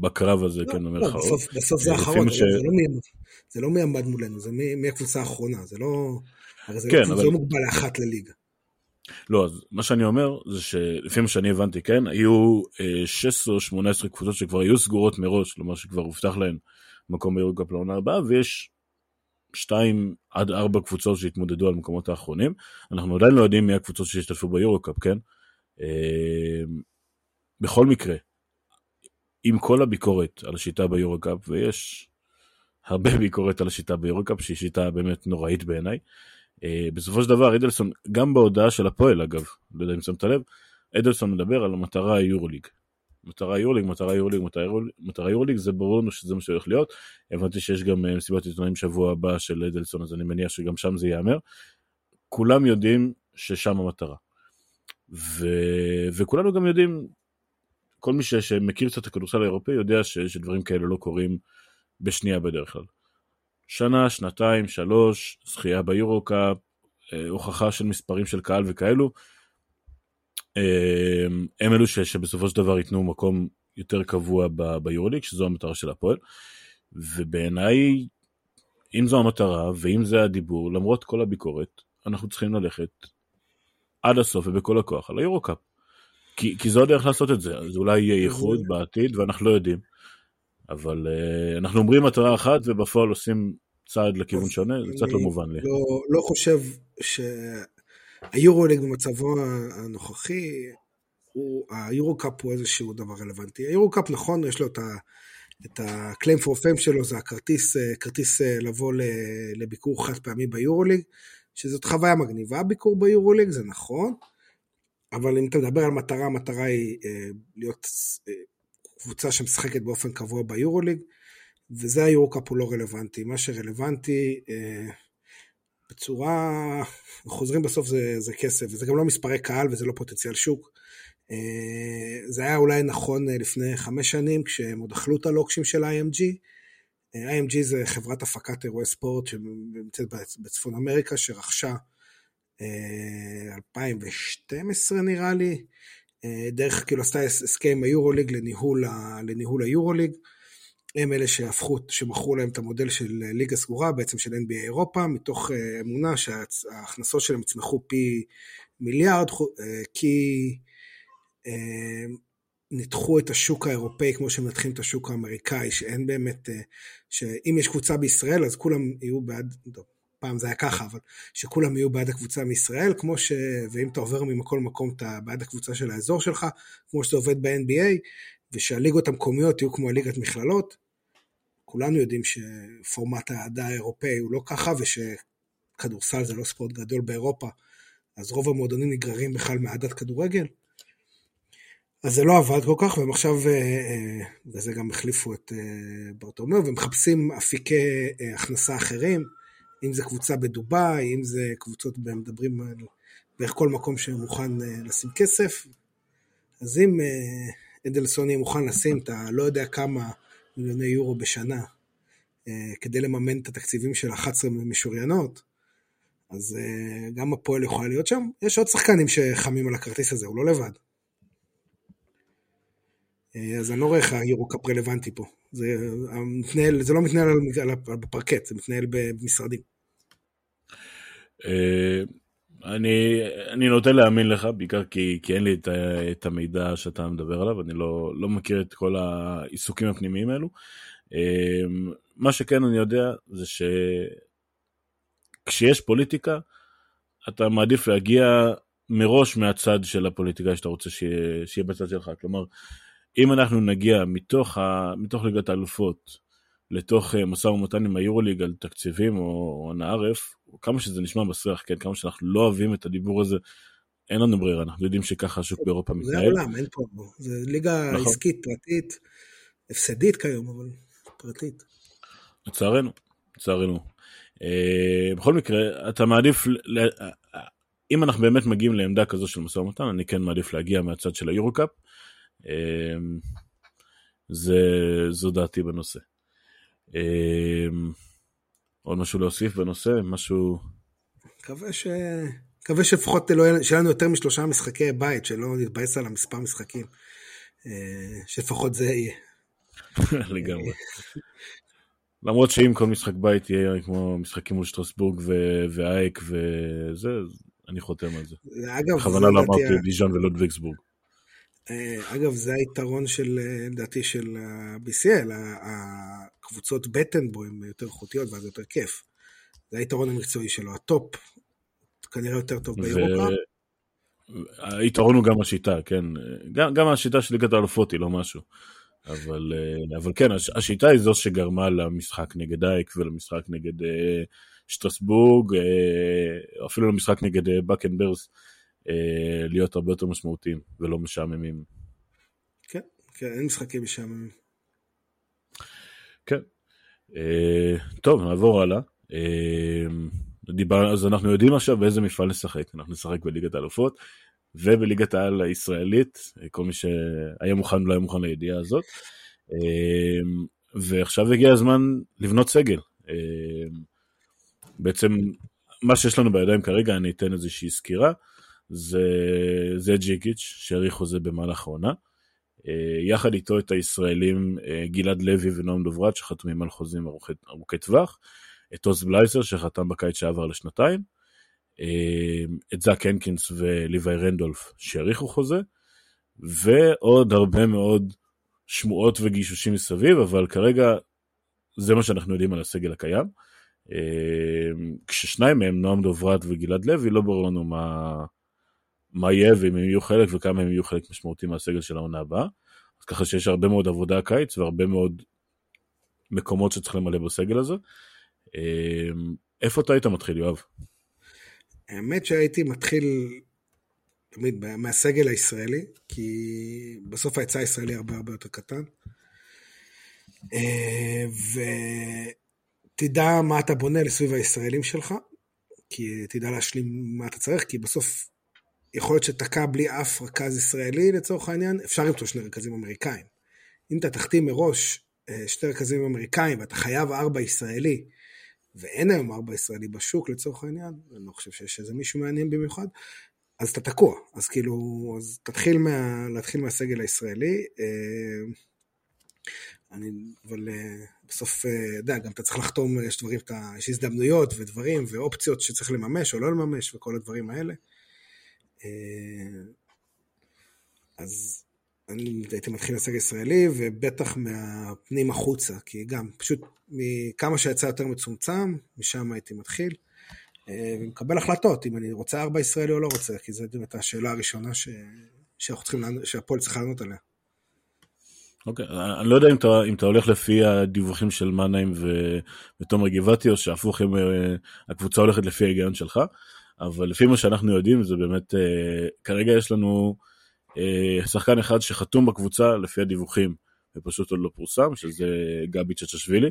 בקרב הזה, לא, כן, במרכאות. לא, בסוף, בסוף זה האחרון, ש... זה, לא מי, זה לא מי עמד מולנו, זה מי, מי הקבוצה האחרונה, זה לא... הרי זה כן, לא, אבל... לא מוגבל לאחת לליגה. לא, אז מה שאני אומר זה שלפי מה שאני הבנתי, כן, היו 16 או 18 קבוצות שכבר היו סגורות מראש, כלומר שכבר הובטח להן מקום ביורוקאפ לעונה הבאה, ויש 2 עד 4 קבוצות שהתמודדו על מקומות האחרונים. אנחנו עדיין לא יודעים מי הקבוצות שהשתתפו ביורוקאפ, כן? בכל מקרה, עם כל הביקורת על השיטה ביורוקאפ, ויש הרבה ביקורת על השיטה ביורוקאפ, שהיא שיטה באמת נוראית בעיניי, Uh, בסופו של דבר אדלסון, גם בהודעה של הפועל אגב, לא יודע אם שמת לב, אדלסון מדבר על המטרה היורוליג. מטרה יורוליג, מטרה יורוליג, מטרה יורוליג, זה ברור לנו שזה מה שהולך להיות. הבנתי שיש גם uh, מסיבת עיתונאים שבוע הבא של אדלסון, אז אני מניח שגם שם זה ייאמר. כולם יודעים ששם המטרה. ו... וכולנו גם יודעים, כל מי ש... שמכיר קצת את הכדורסל האירופאי יודע ש... שדברים כאלה לא קורים בשנייה בדרך כלל. שנה, שנתיים, שלוש, זכייה ביורו-קאפ, אה, הוכחה של מספרים של קהל וכאלו. אה, הם אלו ש, שבסופו של דבר ייתנו מקום יותר קבוע ביורוליג, שזו המטרה של הפועל. ובעיניי, אם זו המטרה ואם זה הדיבור, למרות כל הביקורת, אנחנו צריכים ללכת עד הסוף ובכל הכוח על היורו-קאפ. כי, כי זו הדרך לעשות את זה, אז אולי יהיה ייחוד בעתיד ואנחנו לא יודעים. אבל uh, אנחנו אומרים מטרה אחת ובפועל עושים צעד לכיוון שונה, זה קצת לא מובן לי. לא, לא חושב שהיורוליג במצבו הנוכחי, הוא, היורו-קאפ הוא איזשהו דבר רלוונטי. היורו-קאפ נכון, יש לו את ה... את ה-claim for fame שלו זה הכרטיס אה, כרטיס אה, לבוא לביקור חד פעמי ביורוליג, שזאת חוויה מגניבה ביקור ביורוליג, זה נכון, אבל אם אתה מדבר על מטרה, המטרה היא להיות קבוצה שמשחקת באופן קבוע ביורוליג, וזה היורוקאפ הוא לא רלוונטי. מה שרלוונטי, אה, בצורה, חוזרים בסוף זה, זה כסף, וזה גם לא מספרי קהל וזה לא פוטנציאל שוק. אה, זה היה אולי נכון אה, לפני חמש שנים, כשהם עוד אכלו את הלוקשים של IMG. IMG זה חברת הפקת אירועי ספורט שנמצאת בצפון אמריקה, שרכשה 2012 נראה לי, דרך, כאילו עשתה הסכם היורוליג לניהול, לניהול היורוליג. הם אלה שהפכו, שמכרו להם את המודל של ליגה סגורה, בעצם של NBA אירופה, מתוך אמונה שההכנסות שלהם יצמחו פי מיליארד, כי ניתחו את השוק האירופאי כמו שמנתחים את השוק האמריקאי, שאין באמת, שאם יש קבוצה בישראל אז כולם יהיו בעד, טוב, פעם זה היה ככה, אבל שכולם יהיו בעד הקבוצה מישראל, כמו ש... ואם אתה עובר ממקום למקום אתה בעד הקבוצה של האזור שלך, כמו שזה עובד ב-NBA, ושהליגות המקומיות יהיו כמו הליגת מכללות. כולנו יודעים שפורמט האהדה האירופאי הוא לא ככה, ושכדורסל זה לא ספורט גדול באירופה, אז רוב המועדונים נגררים בכלל מאהדת כדורגל. אז זה לא עבד כל כך, והם עכשיו, אה, אה, וזה גם החליפו את אה, ברטומיאו, ומחפשים אפיקי הכנסה אחרים. אם זה קבוצה בדובאי, אם זה קבוצות, מדברים על בערך כל מקום שמוכן לשים כסף. אז אם אדלסון יהיה מוכן לשים את הלא יודע כמה מיליוני יורו בשנה אה, כדי לממן את התקציבים של 11 משוריינות, אז גם הפועל יכולה להיות שם. יש עוד שחקנים שחמים על הכרטיס הזה, הוא לא לבד. אז אני לא רואה איך היורוקאפ רלוונטי פה. זה, מתנהל, זה לא מתנהל בפרקט, זה מתנהל במשרדים. אני, אני נוטה להאמין לך, בעיקר כי, כי אין לי את, את המידע שאתה מדבר עליו, אני לא, לא מכיר את כל העיסוקים הפנימיים האלו. אמ, מה שכן אני יודע זה שכשיש פוליטיקה, אתה מעדיף להגיע מראש מהצד של הפוליטיקה שאתה רוצה שיהיה, שיהיה בצד שלך. כלומר, אם אנחנו נגיע מתוך, ה, מתוך ליגת האלופות לתוך אה, משא ומתן עם היורוליג על תקציבים או, או נערף, כמה שזה נשמע מסריח, כן, כמה שאנחנו לא אוהבים את הדיבור הזה, אין לנו ברירה, אנחנו יודעים שככה השוק באירופה מתנהל. זה העולם, אין פה, זה ליגה נכון. עסקית, פרטית, הפסדית כיום, אבל פרטית. לצערנו, לצערנו. אה, בכל מקרה, אתה מעדיף, אם אנחנו באמת מגיעים לעמדה כזו של משא ומתן, אני כן מעדיף להגיע מהצד של היורו-קאפ. אה, זו דעתי בנושא. אה, עוד משהו להוסיף בנושא? משהו... מקווה ש... מקווה שלפחות לא יהיה לנו יותר משלושה משחקי בית, שלא נתבאס על המספר משחקים. שלפחות זה יהיה. לגמרי. למרות שאם כל משחק בית יהיה כמו משחקים מול שטרסבורג ואייק וזה, אני חותם על זה. אגב, בכוונה לא אמרתי דיז'אן ולודוויגסבורג. אה, אגב, זה היתרון של, אה, לדעתי, של ה-BCL, הקבוצות בטן בו הן יותר איכותיות ואז יותר כיף. זה היתרון המקצועי שלו, ה top כנראה יותר טוב באירופה. היתרון הוא גם השיטה, כן. גם, גם השיטה של ליגת האלופות היא לא משהו. אבל, אה, אבל כן, השיטה היא זו שגרמה למשחק נגד אייק ולמשחק נגד אה, שטרסבורג, אה, אפילו למשחק נגד בקנברס, להיות הרבה יותר משמעותיים ולא משעממים. כן, כן, אין משחקים משעממים. כן. טוב, נעבור הלאה. דיבר, אז אנחנו יודעים עכשיו באיזה מפעל נשחק. אנחנו נשחק בליגת האלופות. ובליגת העל הישראלית, כל מי שהיה מוכן לא היה מוכן לידיעה הזאת. אמ, ועכשיו הגיע הזמן לבנות סגל. אמ, בעצם מה שיש לנו בידיים כרגע, אני אתן איזושהי סקירה, זה, זה ג'יקיץ' שהאריך חוזה במהלך העונה. אה, יחד איתו את הישראלים אה, גלעד לוי ונועם דוברת שחתומים על חוזים ארוכי, טווח, את עוז בלייזר שחתם בקיץ שעבר לשנתיים, אמ, את זאק הנקינס וליוואי רנדולף שהאריכו חוזה, ועוד הרבה מאוד שמועות וגישושים מסביב, אבל כרגע זה מה שאנחנו יודעים על הסגל הקיים. כששניים מהם, נועם דוברת וגלעד לוי, לא ברור לנו מה, מה יהיה ואם הם יהיו חלק וכמה הם יהיו חלק משמעותי מהסגל של העונה הבאה. אז ככה שיש הרבה מאוד עבודה הקיץ והרבה מאוד מקומות שצריך למלא בסגל הזה. אמ, איפה אתה היית מתחיל, יואב? האמת שהייתי מתחיל תמיד מהסגל הישראלי, כי בסוף ההיצע הישראלי הרבה הרבה יותר קטן. אה, ותדע מה אתה בונה לסביב הישראלים שלך, כי תדע להשלים מה אתה צריך, כי בסוף יכול להיות שתקע בלי אף רכז ישראלי לצורך העניין, אפשר למצוא שני רכזים אמריקאים. אם אתה תחתים מראש אה, שתי רכזים אמריקאים ואתה חייב ארבע ישראלי, ואין היום ארבע ישראלי בשוק לצורך העניין, אני לא חושב שיש איזה מישהו מעניין במיוחד, אז אתה תקוע. אז כאילו, אז תתחיל מה, להתחיל מהסגל הישראלי. אה, אני, אבל אה, בסוף, אתה יודע, גם אתה צריך לחתום, יש דברים, יש הזדמנויות ודברים ואופציות שצריך לממש או לא לממש וכל הדברים האלה. אז אני הייתי מתחיל לסגל ישראלי, ובטח מהפנים החוצה, כי גם, פשוט מכמה שיצא יותר מצומצם, משם הייתי מתחיל, אה, ומקבל החלטות, אם אני רוצה ארבע ישראלי או לא רוצה, כי זו באמת השאלה הראשונה. שאנחנו צריכים, שהפועל צריך לענות עליה. אוקיי, okay. אני לא יודע אם אתה, אם אתה הולך לפי הדיווחים של מנהיים ותומר גבעתי, או שהפוך, אם אה, הקבוצה הולכת לפי ההיגיון שלך, אבל לפי מה שאנחנו יודעים, זה באמת, אה, כרגע יש לנו אה, שחקן אחד שחתום בקבוצה לפי הדיווחים ופשוט עוד לא פורסם, שזה גבי צ'צ'שווילי.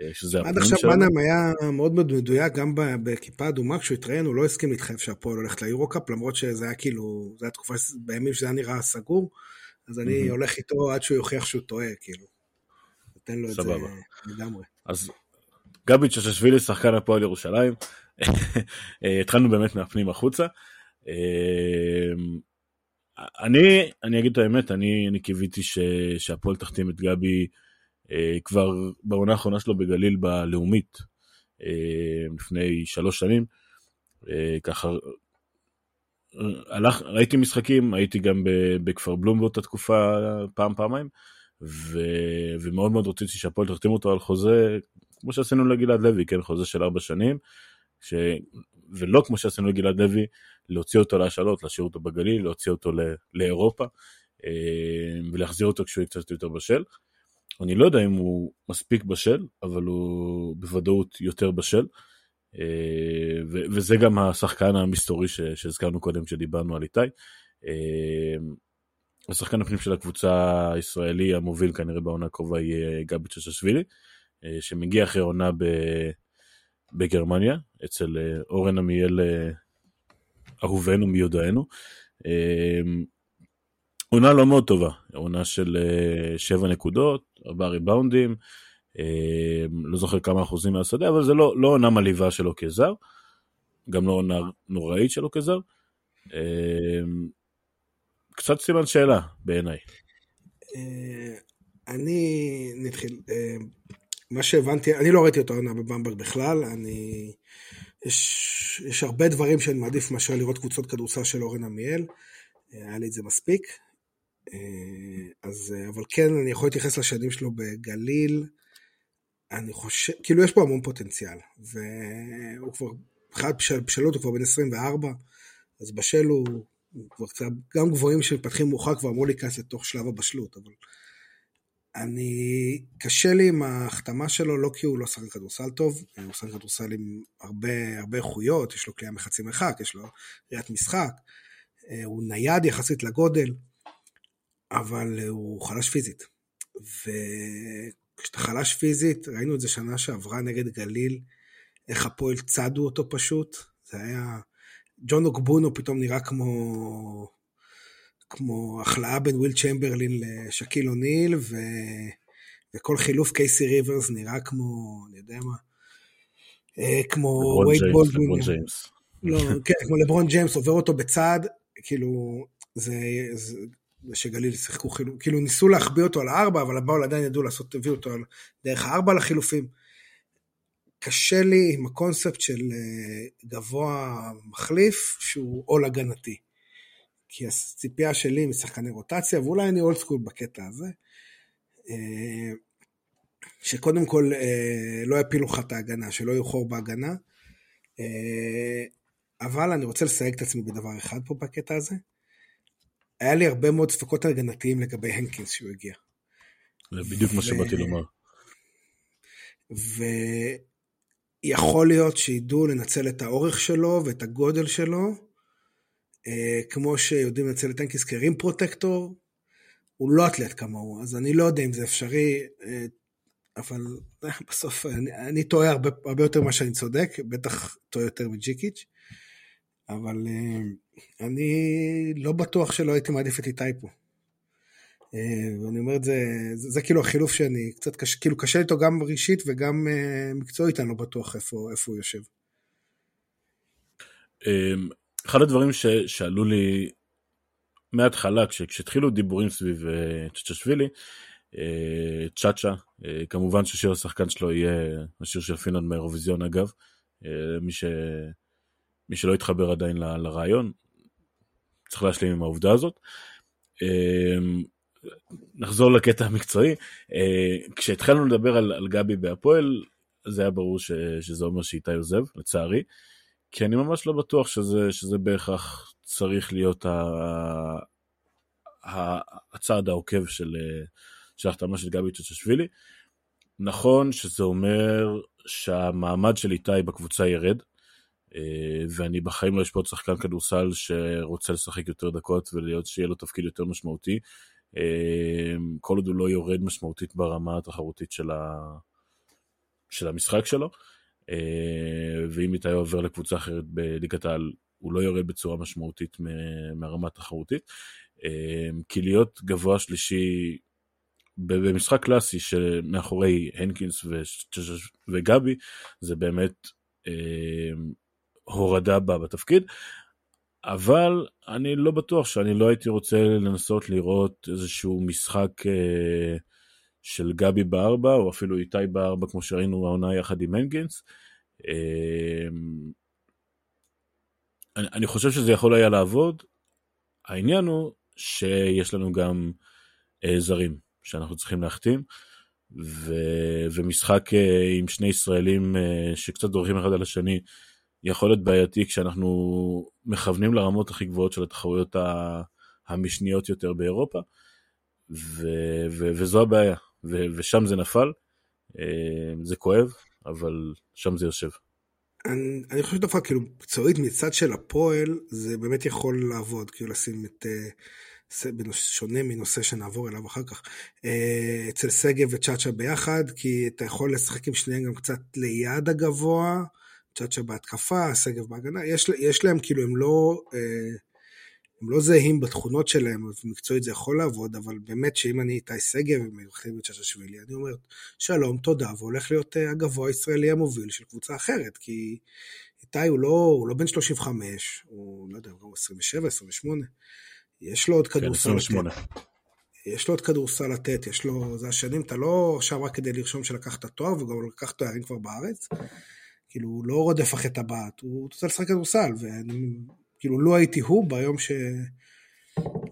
אה, שזה עד עכשיו בנאם היה מאוד מדויק, גם בכיפה אדומה, כשהוא התראיין הוא לא הסכים להתחייב שהפועל הולכת ליורו-קאפ, למרות שזה היה כאילו, זו הייתה תקופה בימים שזה היה נראה סגור, אז אני הולך איתו עד שהוא יוכיח שהוא טועה, כאילו. נותן לו את זה לגמרי. אז גבי צ'צ'שווילי, שחקן הפועל ירושלים, התחלנו באמת מהפנים החוצה. אני, אני אגיד את האמת, אני, אני קיוויתי שהפועל תחתים את גבי אה, כבר בעונה האחרונה שלו בגליל בלאומית, אה, לפני שלוש שנים. אה, ככה, הלך, ראיתי משחקים, הייתי גם בכפר בלום באותה תקופה פעם, פעמיים, ו, ומאוד מאוד רציתי שהפועל תחתים אותו על חוזה, כמו שעשינו לגלעד לוי, כן, חוזה של ארבע שנים, ש... ולא כמו שעשינו לגלעד לוי, להוציא אותו להשאלות, להשאיר אותו בגליל, להוציא אותו לאירופה, ולהחזיר אותו כשהוא יהיה קצת יותר בשל. אני לא יודע אם הוא מספיק בשל, אבל הוא בוודאות יותר בשל. אה, וזה גם השחקן המסתורי שהזכרנו קודם כשדיברנו על איתי. אה, השחקן הפנים של הקבוצה הישראלי המוביל כנראה בעונה הקרובה יהיה גבי צ'ששווילי, אה, שמגיע אחרי עונה בגרמניה, אצל אורן עמיאל אהובנו מיודענו. עונה לא מאוד טובה, עונה של 7 נקודות, 4 ריבאונדים, אה, לא זוכר כמה אחוזים מהשדה, אבל זה לא, לא עונה מלאיבה שלו כזר, גם לא עונה נוראית שלו כזר. אה, קצת סימן שאלה בעיניי. אה, אני נתחיל, מה שהבנתי, אני לא ראיתי אותו עונה בבמברג בכלל, אני, יש, יש הרבה דברים שאני מעדיף מאשר לראות קבוצות כדורסל של אורן עמיאל, היה לי את זה מספיק. אז, אבל כן, אני יכול להתייחס לשנים שלו בגליל, אני חושב, כאילו יש פה המון פוטנציאל, והוא כבר, מבחינת בשל, בשלות הוא כבר בן 24, אז בשל הוא, הוא כבר קצת, גם גבוהים שמתפתחים מאוחר כבר אמרו להיכנס לתוך שלב הבשלות, אבל אני, קשה לי עם ההחתמה שלו, לא כי הוא לא שחק כדורסל טוב, הוא שחק כדורסל עם הרבה, הרבה איכויות, יש לו כלייה מחצי מרחק, יש לו ראיית משחק, הוא נייד יחסית לגודל, אבל הוא חלש פיזית. ו... כשאתה חלש פיזית, ראינו את זה שנה שעברה נגד גליל, איך הפועל צדו אותו פשוט, זה היה... ג'ון אוקבונו פתאום נראה כמו... כמו הכלאה בין וויל צ'מברלין לשקיל אוניל, ו... וכל חילוף קייסי ריברס נראה כמו, אני יודע מה, אה, כמו וייד בולדווין. לברון ג'יימס. לא, כן, כמו לברון ג'יימס, עובר אותו בצד, כאילו, זה, זה, ושגליל שיחקו חילופים, כאילו ניסו להחביא אותו על הארבע, אבל הבאול עדיין ידעו לעשות, הביאו אותו על דרך הארבע לחילופים. קשה לי עם הקונספט של אה, גבוה מחליף שהוא עול הגנתי. כי הציפייה שלי משחקני רוטציה, ואולי אני אולד סקול בקטע הזה, אה, שקודם כל אה, לא יפילו לך את ההגנה, שלא יהיו חור בהגנה, אבל אני רוצה לסייג את עצמי בדבר אחד פה בקטע הזה. היה לי הרבה מאוד ספקות הגנתיים לגבי הנקינס שהוא הגיע. זה בדיוק ו... מה שבאתי לומר. ויכול להיות שידעו לנצל את האורך שלו ואת הגודל שלו, אה, כמו שיודעים לנצל את הנקינס כרים פרוטקטור, הוא לא אתלט כמוהו, אז אני לא יודע אם זה אפשרי, אה, אבל אה, בסוף אני, אני טועה הרבה, הרבה יותר ממה שאני צודק, בטח טועה יותר מג'יקיץ', אבל אני לא בטוח שלא הייתי מעדיף את איתי פה. אה, ואני אומר את זה, זה, זה כאילו החילוף שאני קצת קשה, כאילו קשה איתו גם רגשית וגם uh, מקצועית, אני לא בטוח איפה, איפה הוא יושב. אחד הדברים ש, שעלו לי מההתחלה, כשהתחילו דיבורים סביב uh, צ'צ'שווילי, uh, צ'אצ'ה, uh, כמובן ששיר השחקן שלו יהיה השיר של פינלנד מהאירוויזיון אגב, uh, מי, ש, מי שלא התחבר עדיין ל, לרעיון, צריך להשלים עם העובדה הזאת. אמ, נחזור לקטע המקצועי. אה, כשהתחלנו לדבר על, על גבי בהפועל, זה היה ברור ש, שזה אומר שאיתי עוזב, לצערי. כי אני ממש לא בטוח שזה, שזה בהכרח צריך להיות ה, ה, הצעד העוקב של, של החתמה של גבי צ'צ'שווילי. נכון שזה אומר שהמעמד של איתי בקבוצה ירד, אה, ואני בחיים לא אשפוט שחקן כדורסל שרוצה לשחק יותר דקות ולהיות שיהיה לו תפקיד יותר משמעותי. אה, כל עוד הוא לא יורד משמעותית ברמה התחרותית של, ה... של המשחק שלו. אה, ואם איתי עובר לקבוצה אחרת בליגת העל, הוא לא יורד בצורה משמעותית מהרמה התחרותית. כי להיות גבוה שלישי במשחק קלאסי שמאחורי הנקינס וגבי, זה באמת הורדה בה בתפקיד. אבל אני לא בטוח שאני לא הייתי רוצה לנסות לראות איזשהו משחק אה, של גבי בארבע, או אפילו איתי בארבע, כמו שראינו העונה יחד עם הנגינס. אה, אני, אני חושב שזה יכול היה לעבוד. העניין הוא שיש לנו גם אה, זרים שאנחנו צריכים להחתים, ו, ומשחק אה, עם שני ישראלים אה, שקצת דורכים אחד על השני, יכול להיות בעייתי כשאנחנו מכוונים לרמות הכי גבוהות של התחרויות המשניות יותר באירופה, ו, ו, וזו הבעיה, ו, ושם זה נפל, זה כואב, אבל שם זה יושב. אני, אני חושב שדווקא כאילו מקצועית מצד של הפועל זה באמת יכול לעבוד כאילו לשים את uh, שונה מנושא שנעבור אליו אחר כך uh, אצל שגב וצ'אצ'ה ביחד כי אתה יכול לשחק עם שניהם גם קצת ליד הגבוה צ'אצ'ה בהתקפה שגב בהגנה יש, יש להם כאילו הם לא uh, הם לא זהים בתכונות שלהם, ומקצועית זה יכול לעבוד, אבל באמת שאם אני איתי שגב ומחליף את שששווילי, אני אומר, שלום, תודה, והולך להיות אה, הגבוה הישראלי המוביל של קבוצה אחרת, כי איתי הוא לא, הוא לא בן 35, הוא לא יודע, הוא 27, 28, יש לו עוד כן, כדורסל כן, 28. לתת. יש לו עוד כדורסל לתת, יש לו, זה השנים, אתה לא עכשיו רק כדי לרשום שלקחת תואר, וגם לקח תוארים כבר בארץ, כאילו, הוא לא רודף אחרי טבעת, הוא רוצה לשחק כדורסל, ואני כאילו, לו הייתי הוא ביום ש...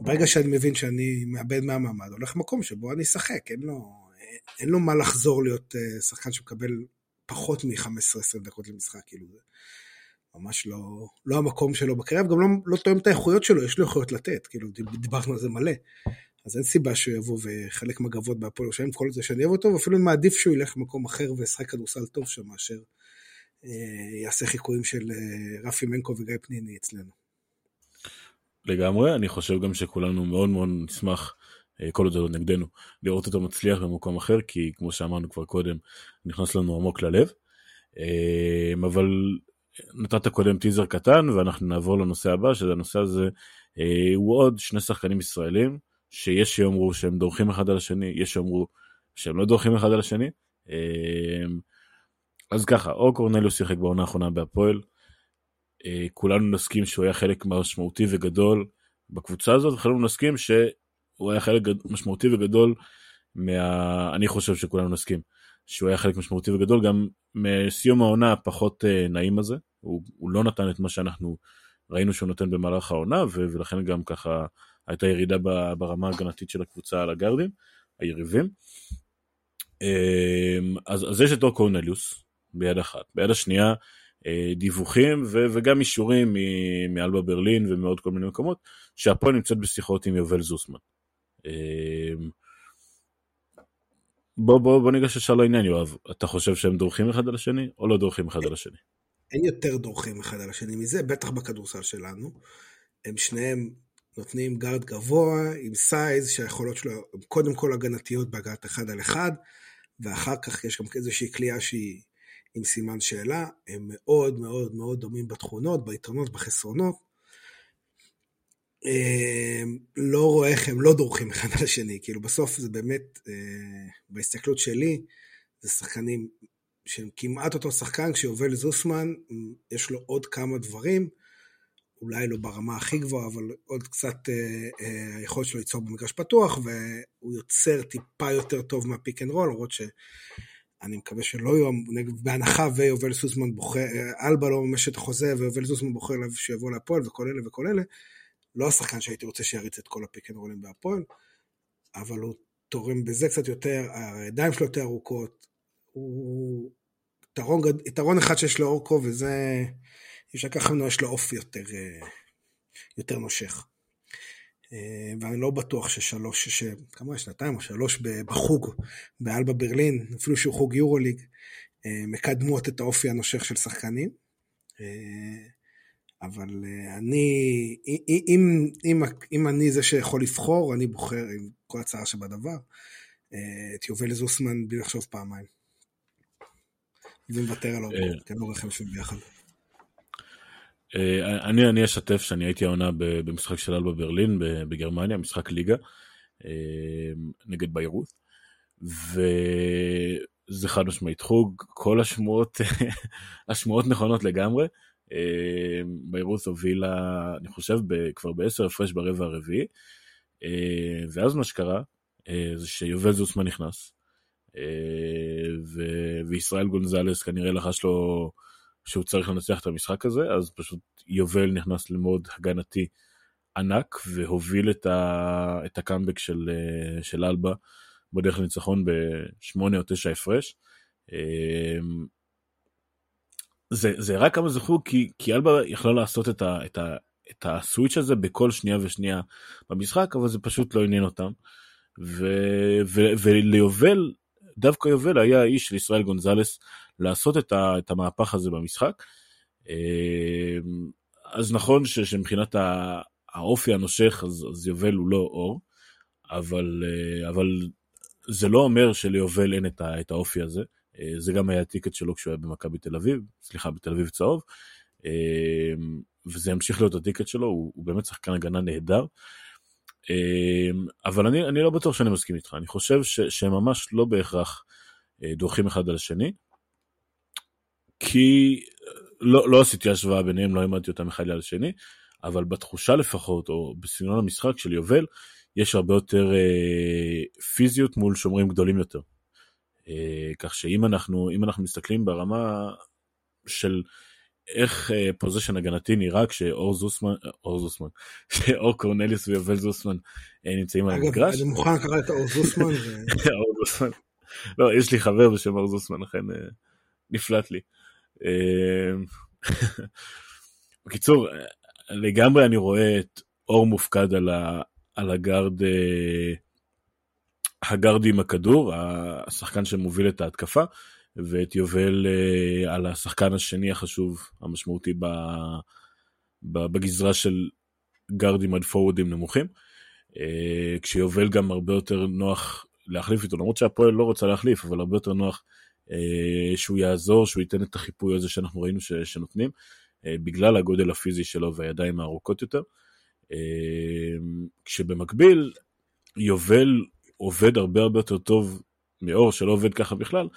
ברגע שאני מבין שאני מאבד מהמעמד, הולך למקום שבו אני אשחק, אין לו, אין לו מה לחזור להיות אה, שחקן שמקבל פחות מ-15-20 דקות למשחק, כאילו זה ממש לא, לא המקום שלו בקריירה, וגם לא, לא תואם את האיכויות שלו, יש לו איכויות לתת, כאילו דיברנו על זה מלא. אז אין סיבה שהוא יבוא וחלק מהגבות בהפועל ירושלים, כל זה שאני אוהב אותו, ואפילו מעדיף שהוא ילך למקום אחר וישחק כדורסל טוב שם, מאשר אה, יעשה חיקויים של אה, רפי מנקו וגיא פניני אצלנו. לגמרי, אני חושב גם שכולנו מאוד מאוד נשמח, אה, כל עוד זה לא נגדנו, לראות אותו מצליח במקום אחר, כי כמו שאמרנו כבר קודם, נכנס לנו עמוק ללב. אה, אבל נתת קודם טיזר קטן, ואנחנו נעבור לנושא הבא, שזה הנושא הזה, אה, הוא עוד שני שחקנים ישראלים, שיש שיאמרו שהם דורכים אחד על השני, יש שיאמרו שהם לא דורכים אחד על השני. אז ככה, או קורנליוס שיחק בעונה האחרונה בהפועל, כולנו נסכים שהוא היה חלק משמעותי וגדול בקבוצה הזאת, וכולנו נסכים שהוא היה חלק משמעותי וגדול מה... אני חושב שכולנו נסכים שהוא היה חלק משמעותי וגדול גם מסיום העונה הפחות אה, נעים הזה, הוא, הוא לא נתן את מה שאנחנו ראינו שהוא נותן במהלך העונה, ו... ולכן גם ככה הייתה ירידה ברמה ההגנתית של הקבוצה על הגארדים, היריבים. אה, אז, אז יש את אור קורנליוס ביד אחת, ביד השנייה אה, דיווחים ו- וגם אישורים מאלבה ברלין ומעוד כל מיני מקומות שהפועל נמצאת בשיחות עם יובל זוסמן. אה, בוא בוא בוא ניגש ישר לעניין יואב אתה חושב שהם דורכים אחד על השני או לא דורכים אחד על השני? אין יותר דורכים אחד על השני מזה בטח בכדורסל שלנו. הם שניהם נותנים גארד גבוה עם size שהיכולות שלו הם קודם כל הגנתיות בהגנת אחד על אחד ואחר כך יש גם איזושהי קליעה שהיא עם סימן שאלה, הם מאוד מאוד מאוד דומים בתכונות, ביתרונות, בחסרונות. אמ, לא רואה איך הם לא דורכים אחד על השני, כאילו בסוף זה באמת, אה, בהסתכלות שלי, זה שחקנים שהם כמעט אותו שחקן, כשיובל זוסמן, יש לו עוד כמה דברים, אולי לא ברמה הכי גבוהה, אבל עוד קצת אה, אה, היכולת שלו ליצור במגרש פתוח, והוא יוצר טיפה יותר טוב מה pick and roll, למרות ש... אני מקווה שלא יהיו, בהנחה ויובל זוסמן בוחר, אלבה לא ממש את החוזה ויובל זוסמן בוחר עליו שיבוא להפועל וכל אלה וכל אלה, לא השחקן שהייתי רוצה שיריץ את כל ה pick and roll ים בהפועל, אבל הוא תורם בזה קצת יותר, הידיים שלו יותר ארוכות, הוא יתרון, יתרון אחד שיש לו אורכו וזה, אי אפשר לקחת ממנו, יש לו אופי יותר, יותר נושך. אה, ואני לא בטוח ששלוש, ש... כמה שנתיים או שלוש בחוג באלבה ברלין, אפילו שהוא חוג יורוליג, אה, מקדמות את האופי הנושך של שחקנים. אה, אבל אני, אם, אם, אם אני זה שיכול לבחור, אני בוחר עם כל הצעה שבדבר, את יובל זוסמן בלי לחשוב פעמיים. ומוותר על אורקו, כי אני לא רואה לכם ביחד. אה, אני, אני אשתף שאני הייתי העונה במשחק של אלבה ברלין בגרמניה, משחק ליגה אה, נגד ביירות, וזה חד משמעית חוג, כל השמועות, השמועות נכונות לגמרי. ביירוס הובילה, אני חושב, כבר בעשר הפרש ברבע הרביעי, ואז מה שקרה, זה שיובל זוסמן נכנס, וישראל גונזלס כנראה לחש לו שהוא צריך לנצח את המשחק הזה, אז פשוט יובל נכנס למוד הגנתי ענק, והוביל את, ה... את הקאמבק של, של אלבה בדרך לניצחון בשמונה או תשע הפרש. זה, זה רק כמה זכו כי, כי אלבה יכלה לעשות את, ה, את, ה, את הסוויץ' הזה בכל שנייה ושנייה במשחק, אבל זה פשוט לא עניין אותם. ו, ו, וליובל, דווקא יובל היה האיש של ישראל גונזלס לעשות את, ה, את המהפך הזה במשחק. אז נכון ש, שמבחינת האופי הנושך, אז, אז יובל הוא לא אור, אבל, אבל זה לא אומר שליובל אין את, ה, את האופי הזה. אה, זה גם היה הטיקט שלו כשהוא היה במכבי תל אביב, סליחה, בתל אביב צהוב, אה, וזה ימשיך להיות הטיקט שלו, הוא, הוא באמת שחקן הגנה נהדר. אה, אבל אני, אני לא בטוח שאני מסכים איתך, אני חושב ש, שהם ממש לא בהכרח דורכים אחד על השני, כי לא, לא עשיתי השוואה ביניהם, לא העמדתי אותם אחד על השני, אבל בתחושה לפחות, או בסגנון המשחק של יובל, יש הרבה יותר אה, פיזיות מול שומרים גדולים יותר. אה, כך שאם אנחנו, אנחנו מסתכלים ברמה של איך פוזיישן אה, הגנתי נראה כשאור זוסמן, אור זוסמן, שאור קורנליוס ויובל זוסמן אה, נמצאים על המגרש. אגב, אני מוכן לקרוא את אור זוסמן. אור זוסמן. לא, יש לי חבר בשם אור זוסמן, לכן נפלט לי. בקיצור, לגמרי אני רואה את אור מופקד על, ה, על הגארד הגרדי עם הכדור, השחקן שמוביל את ההתקפה, ואת יובל אה, על השחקן השני החשוב, המשמעותי בגזרה של גרדים עד פורורדים נמוכים. אה, כשיובל גם הרבה יותר נוח להחליף איתו, למרות שהפועל לא רוצה להחליף, אבל הרבה יותר נוח אה, שהוא יעזור, שהוא ייתן את החיפוי הזה שאנחנו ראינו ש, שנותנים, בגלל הגודל הפיזי שלו והידיים הארוכות יותר. כשבמקביל, יובל עובד הרבה הרבה יותר טוב מאור שלא עובד ככה בכלל,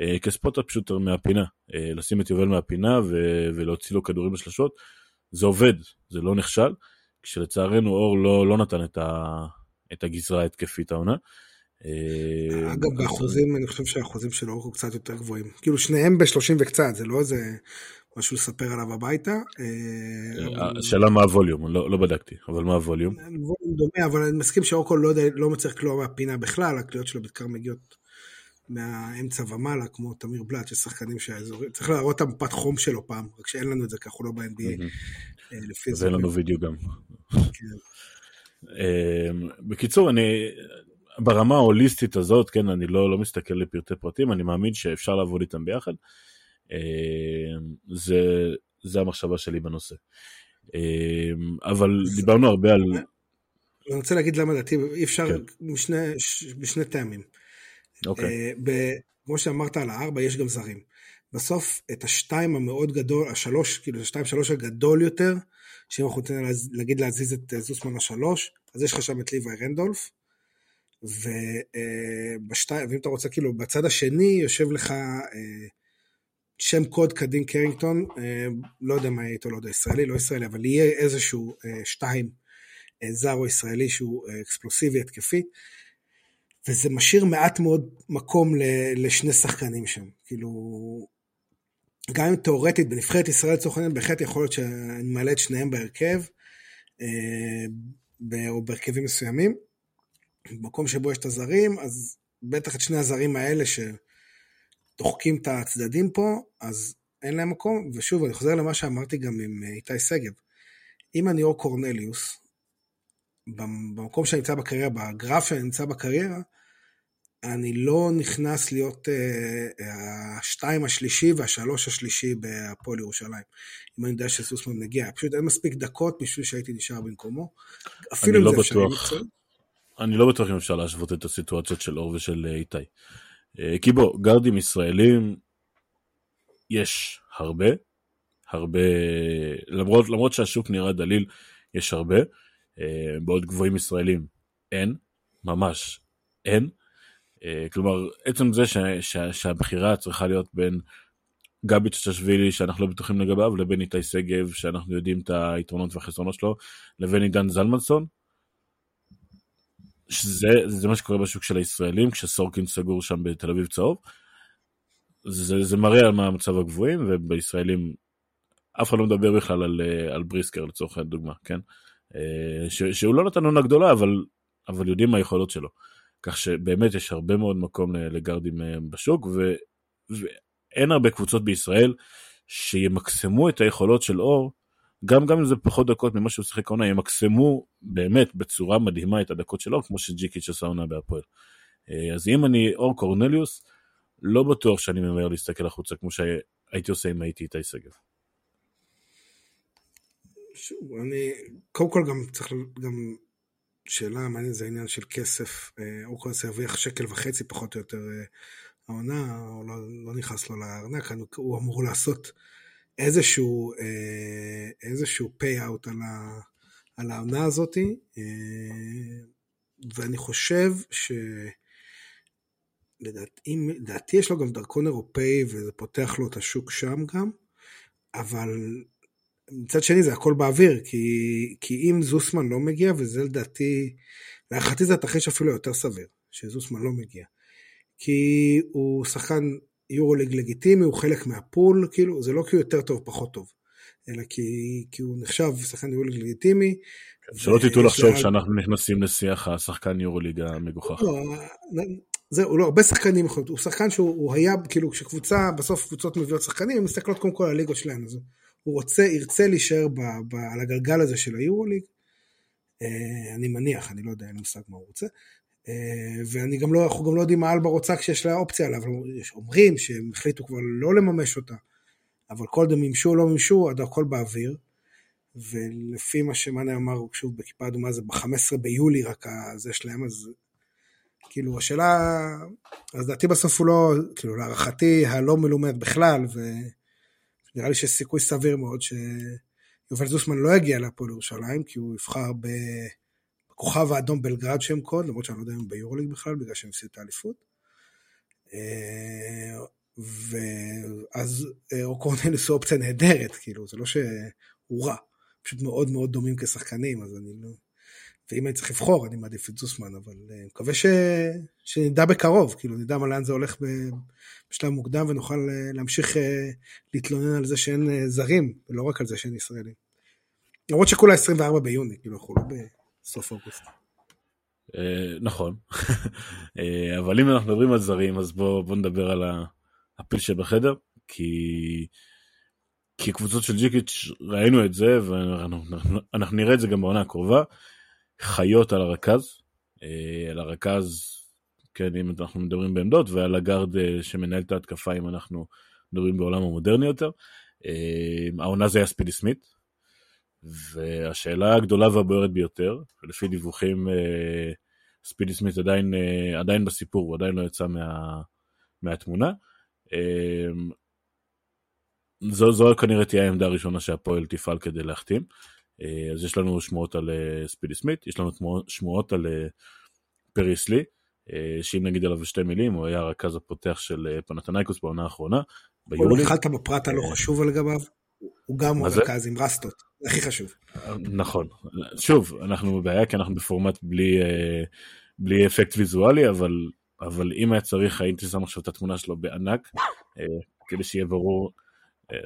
אה, כספוטר פשוט מהפינה. אה, לשים את יובל מהפינה ו- ולהוציא לו כדורים בשלשות, זה עובד, זה לא נכשל, כשלצערנו אור לא, לא נתן את, ה- את הגזרה ההתקפית העונה. אה, אגב, באחוזים, אני חושב שהאחוזים של אור קצת יותר גבוהים. כאילו שניהם ב-30 וקצת, זה לא איזה משהו לספר עליו הביתה. השאלה מה הווליום, לא, לא בדקתי, אבל מה הווליום? ווליום דומה, אבל אני מסכים שאורקול לא, לא מצליח כלום מהפינה בכלל, הקליעות שלו בעיקר מגיעות מהאמצע ומעלה, כמו תמיר בלאט, שיש שחקנים שהאזורים, צריך להראות את המפת חום שלו פעם, רק שאין לנו את זה, כי אנחנו לא ב-NBA. לפי זה. ואין לנו וידאו גם. כן. בקיצור, אני, ברמה ההוליסטית הזאת, כן, אני לא, לא מסתכל לפרטי פרטים, אני מאמין שאפשר לעבוד איתם ביחד. זה, זה המחשבה שלי בנושא. אבל דיברנו הרבה על... אני רוצה להגיד למה דעתי, אי אפשר, כן. בשני, בשני טעמים. אוקיי. ב, כמו שאמרת על הארבע, יש גם זרים. בסוף, את השתיים המאוד גדול, השלוש, כאילו, השתיים שלוש הגדול יותר, שאם אנחנו ניתן להגיד להזיז את זוסמן לשלוש, אז יש לך שם את ליוואי רנדולף, ובשתיים, ואם אתה רוצה, כאילו, בצד השני יושב לך אה, שם קוד כדין קרינגטון, אה, לא יודע מה יהיה איתו, לא יודע, ישראלי, לא ישראלי, אבל יהיה איזשהו אה, שתיים זר או ישראלי שהוא אקספלוסיבי התקפי, וזה משאיר מעט מאוד מקום לשני שחקנים שם. כאילו, גם אם תאורטית בנבחרת ישראל לצורך העניין, בהחלט יכול להיות שאני מעלה את שניהם בהרכב, או בהרכבים מסוימים. במקום שבו יש את הזרים, אז בטח את שני הזרים האלה שדוחקים את הצדדים פה, אז אין להם מקום. ושוב, אני חוזר למה שאמרתי גם עם אה, איתי שגב. אם אני אור קורנליוס, במקום שאני נמצא בקריירה, בגרף שאני נמצא בקריירה, אני לא נכנס להיות uh, השתיים השלישי והשלוש השלישי בהפועל ירושלים. אם אני יודע שסוסמן מגיע, פשוט אין מספיק דקות בשביל שהייתי נשאר במקומו. אפילו אם לא זה אפשרי מקצועי. אני לא בטוח אם אפשר להשוות את הסיטואציות של אור ושל אה, איתי. אה, כי בוא, גרדים ישראלים יש הרבה, הרבה, למרות, למרות שהשוק נראה דליל, יש הרבה, אה, בעוד גבוהים ישראלים אין, ממש אין. כלומר, עצם זה ש, ש, שהבחירה צריכה להיות בין גבי צ'צ'שווילי שאנחנו לא בטוחים לגביו, לבין איתי שגב שאנחנו יודעים את היתרונות והחסרונות שלו, לבין עידן זלמנסון. שזה זה מה שקורה בשוק של הישראלים, כשסורקין סגור שם בתל אביב צהוב. זה, זה מראה על מה המצב הגבוהים, ובישראלים אף אחד לא מדבר בכלל על, אה, על בריסקר לצורך הדוגמה, כן? אה, ש, שהוא לא נתן עונה גדולה, אבל, אבל יודעים מה היכולות שלו. כך שבאמת יש הרבה מאוד מקום לגרדים אה, בשוק, ו, ואין הרבה קבוצות בישראל שימקסמו את היכולות של אור, גם, גם אם זה פחות דקות ממה שהוא שיחק עונה, ימקסמו באמת בצורה מדהימה את הדקות של אור, כמו שג'יקיץ' עשה עונה בהפועל. אז אם אני אור קורנליוס, לא בטוח שאני ממהר להסתכל החוצה כמו שהייתי עושה אם הייתי איתי שגב. שוב, אני, קודם כל גם צריך גם שאלה מעניינת זה העניין של כסף, אה, אורקונס ירוויח שקל וחצי פחות או יותר אה, העונה, לא, לא נכנס לו לארנק, הוא אמור לעשות איזשהו, אה, איזשהו pay-out על, על העונה הזאתי, ואני חושב ש... לדעתי, לדעתי יש לו גם דרכון אירופאי וזה פותח לו את השוק שם גם, אבל מצד שני זה הכל באוויר, כי, כי אם זוסמן לא מגיע, וזה לדעתי, להערכתי זה התרחיש אפילו יותר סביר, שזוסמן לא מגיע. כי הוא שחקן יורוליג לגיטימי, הוא חלק מהפול, כאילו, זה לא כי הוא יותר טוב, פחות טוב, אלא כי, כי הוא נחשב שחקן יורוליג לגיטימי. שלא תטעו לחשוב שאנחנו נכנסים לשיח השחקן יורוליג המגוחך. לא, זהו, לא, הרבה שחקנים יכולים, הוא שחקן שהוא היה, כאילו, כשקבוצה, בסוף קבוצות מביאות שחקנים, הן מסתכלות קודם כל על הליגות שלהן, אז הוא רוצה, ירצה להישאר ב, ב, על הגלגל הזה של היורוליג, אה, אני מניח, אני לא יודע, אין מושג מה הוא רוצה, ואני גם לא, אנחנו גם לא יודעים מה אלבה רוצה כשיש לה אופציה עליו, אומרים שהם החליטו כבר לא לממש אותה, אבל כל דם מימשו או לא מימשו, הכל באוויר, ולפי מה שמאנה אמר, שוב, בכיפה אדומה זה ב-15 ביולי רק זה שלהם, אז כאילו השאלה, אז לדעתי בסוף הוא לא, כאילו להערכתי הלא מלומד בכלל, ונראה לי שיש סיכוי סביר מאוד שיובל זוסמן לא יגיע להפועל ירושלים, כי הוא יבחר בכוכב האדום בלגרד שם קוד, למרות שאני לא יודע אם ביורוליג בכלל, בגלל שהם עשו את האליפות. אה, ואז אה, אוקורנליס הוא אופציה נהדרת, כאילו, זה לא שהוא רע, פשוט מאוד מאוד דומים כשחקנים, אז אני לא... ואם אני צריך לבחור, אני מעדיף את זוסמן, אבל אני אה, מקווה ש... שנדע בקרוב, כאילו נדע מה לאן זה הולך בשלב מוקדם ונוכל להמשיך להתלונן על זה שאין זרים, ולא רק על זה שאין ישראלים. למרות שכולה 24 ביוני, כאילו אנחנו לא בסוף אוגוסט. נכון, אבל אם אנחנו מדברים על זרים, אז בואו נדבר על הפיל שבחדר, כי... כי קבוצות של ג'יקיץ' ראינו את זה ואנחנו נראה את זה גם בעונה הקרובה. חיות על הרכז, אה, על הרכז, כן, אם אנחנו מדברים בעמדות, ועל הגארד אה, שמנהל את ההתקפה, אם אנחנו מדברים בעולם המודרני יותר. אה, העונה זה היה ספידי סמית, והשאלה הגדולה והבוערת ביותר, לפי דיווחים, ספידי סמית עדיין, עדיין בסיפור, הוא עדיין לא יצא מה, מהתמונה. זו, זו כנראה תהיה העמדה הראשונה שהפועל תפעל כדי להחתים. אה, אז יש לנו שמועות על אה, ספידי סמית, יש לנו שמועות על אה, פריס לי, שאם נגיד עליו שתי מילים, הוא היה הרכז הפותח של פנתנייקוס בעונה האחרונה. ביולי. התחלת בפרט הלא חשוב לגביו, הוא גם רכז עם רסטות, הכי חשוב. נכון, שוב, אנחנו בבעיה כי אנחנו בפורמט בלי, בלי אפקט ויזואלי, אבל, אבל אם היה צריך, הייתי שם עכשיו את התמונה שלו בענק, כדי שיהיה ברור,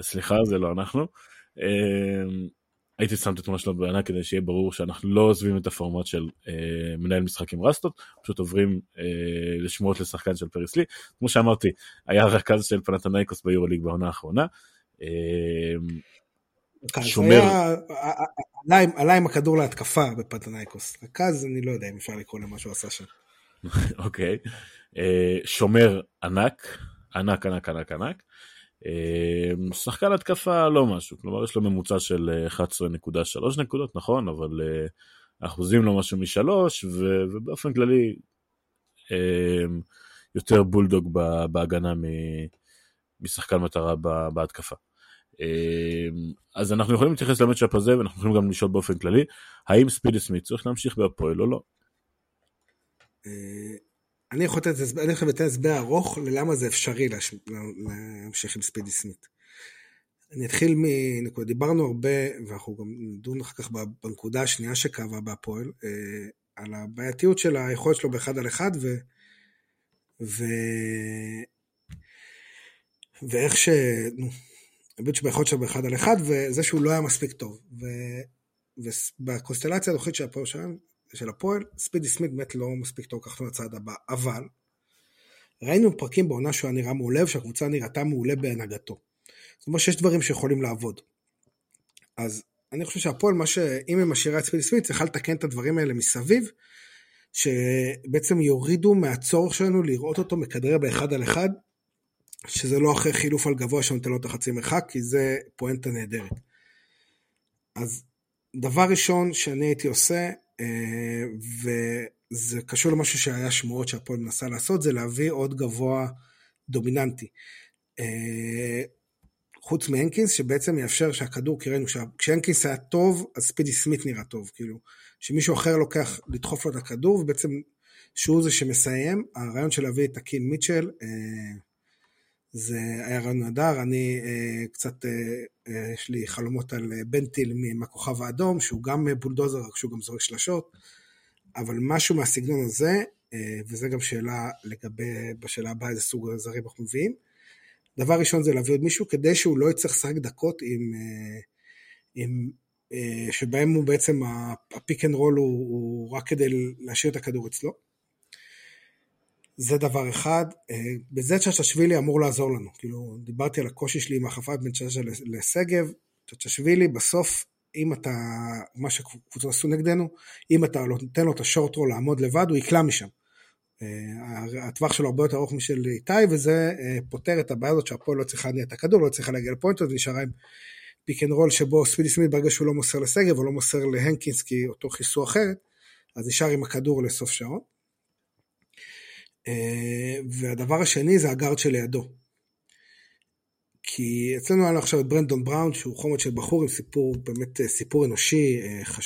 סליחה, זה לא אנחנו. הייתי שם את התמונה שלו בעיניי כדי שיהיה ברור שאנחנו לא עוזבים את הפורמט של אה, מנהל משחק עם רסטות, פשוט עוברים אה, לשמועות לשחקן של פריס לי. כמו שאמרתי, היה רכז של פנתנייקוס ביורוליג בעונה האחרונה. אה, שומר... עלה, עם הכדור להתקפה בפנתנייקוס. רכז, אני לא יודע אם אפשר לקרוא למה שהוא עשה שם. אוקיי. אה, שומר ענק, ענק ענק ענק ענק. אמ, שחקן התקפה לא משהו, כלומר יש לו ממוצע של 11.3 נקודות, נכון, אבל אה, אחוזים לא משהו משלוש, ובאופן כללי אמ, יותר בולדוג בהגנה משחקן מטרה בהתקפה. אמ, אז אנחנו יכולים להתייחס למצ'אפ הזה ואנחנו יכולים גם לשאול באופן כללי, האם ספידי סמית צריך להמשיך בהפועל או לא? אה, אני יכול לתת הסבר ארוך ללמה זה אפשרי להמשיך עם ספידי סמית. אני אתחיל מנקודה, דיברנו הרבה, ואנחנו גם נדון אחר כך בנקודה השנייה שקרה בהפועל, אה, על הבעייתיות של היכולת שלו באחד על אחד, ו... ואיך ש... נו, האמת שביכולת שלו באחד על אחד, וזה שהוא לא היה מספיק טוב. ו... ובקונסטלציה הנוכחית של הפועל שלהם, של הפועל, ספידי סמית באמת לא מספיק טוב לקחת לצעד הבא, אבל ראינו פרקים בעונה שהוא היה נראה מעולה, ושהקבוצה נראתה מעולה בהנהגתו. זאת אומרת שיש דברים שיכולים לעבוד. אז אני חושב שהפועל, מה ש... אם היא משאירה את ספידי סמית, צריכה לתקן את הדברים האלה מסביב, שבעצם יורידו מהצורך שלנו לראות אותו מכדרר באחד על אחד, שזה לא אחרי חילוף על גבוה שנותן לו את החצי מרחק, כי זה פואנטה נהדרת. אז דבר ראשון שאני הייתי עושה, אה, וזה קשור למשהו שהיה שמועות שהפועל מנסה לעשות, זה להביא עוד גבוה דומיננטי. אה, חוץ מהנקינס, שבעצם יאפשר שהכדור, כי ראינו כשהנקינס היה טוב, אז ספידי סמית נראה טוב, כאילו, שמישהו אחר לוקח לדחוף לו את הכדור, ובעצם שהוא זה שמסיים, הרעיון של להביא את הקיל מיטשל, אה, זה היה רעיון נהדר, אני אה, קצת, אה, אה, יש לי חלומות על אה, בנטיל מהכוכב האדום, שהוא גם בולדוזר, רק שהוא גם זורק שלשות, אבל משהו מהסגנון הזה, אה, וזה גם שאלה לגבי, בשאלה הבאה איזה סוג זרים אנחנו מביאים, דבר ראשון זה להביא עוד מישהו כדי שהוא לא יצטרך לשחק דקות עם, אה, עם, אה, שבהם הוא בעצם ה pick and roll הוא, הוא רק כדי להשאיר את הכדור אצלו. זה דבר אחד. אה, בזה צ'צ'שווילי אמור לעזור לנו. כאילו, דיברתי על הקושי שלי עם החפיפה בין צ'צ'ה לשגב. צ'צ'שווילי בסוף, אם אתה, מה שקבוצות עשו נגדנו, אם אתה נותן לו את ה short roll לעמוד לבד, הוא יקלע משם. אה, הטווח שלו הרבה יותר ארוך משל איתי, וזה אה, פותר את הבעיה הזאת שהפועל לא צריכה להניע את הכדור, לא צריכה להגיע לפוינטות, ונשארה עם pick and roll שבו ספידי סמית ברגע שהוא לא מוסר לשגב או לא מוסר להנקינס כי אותו כיסו אחרת, אז נשאר עם הכדור לסוף שעון. אה, והדבר השני זה הגארד שלידו. כי אצלנו היה לנו עכשיו את ברנדון בראון שהוא חומץ של בחור עם סיפור, באמת סיפור אנושי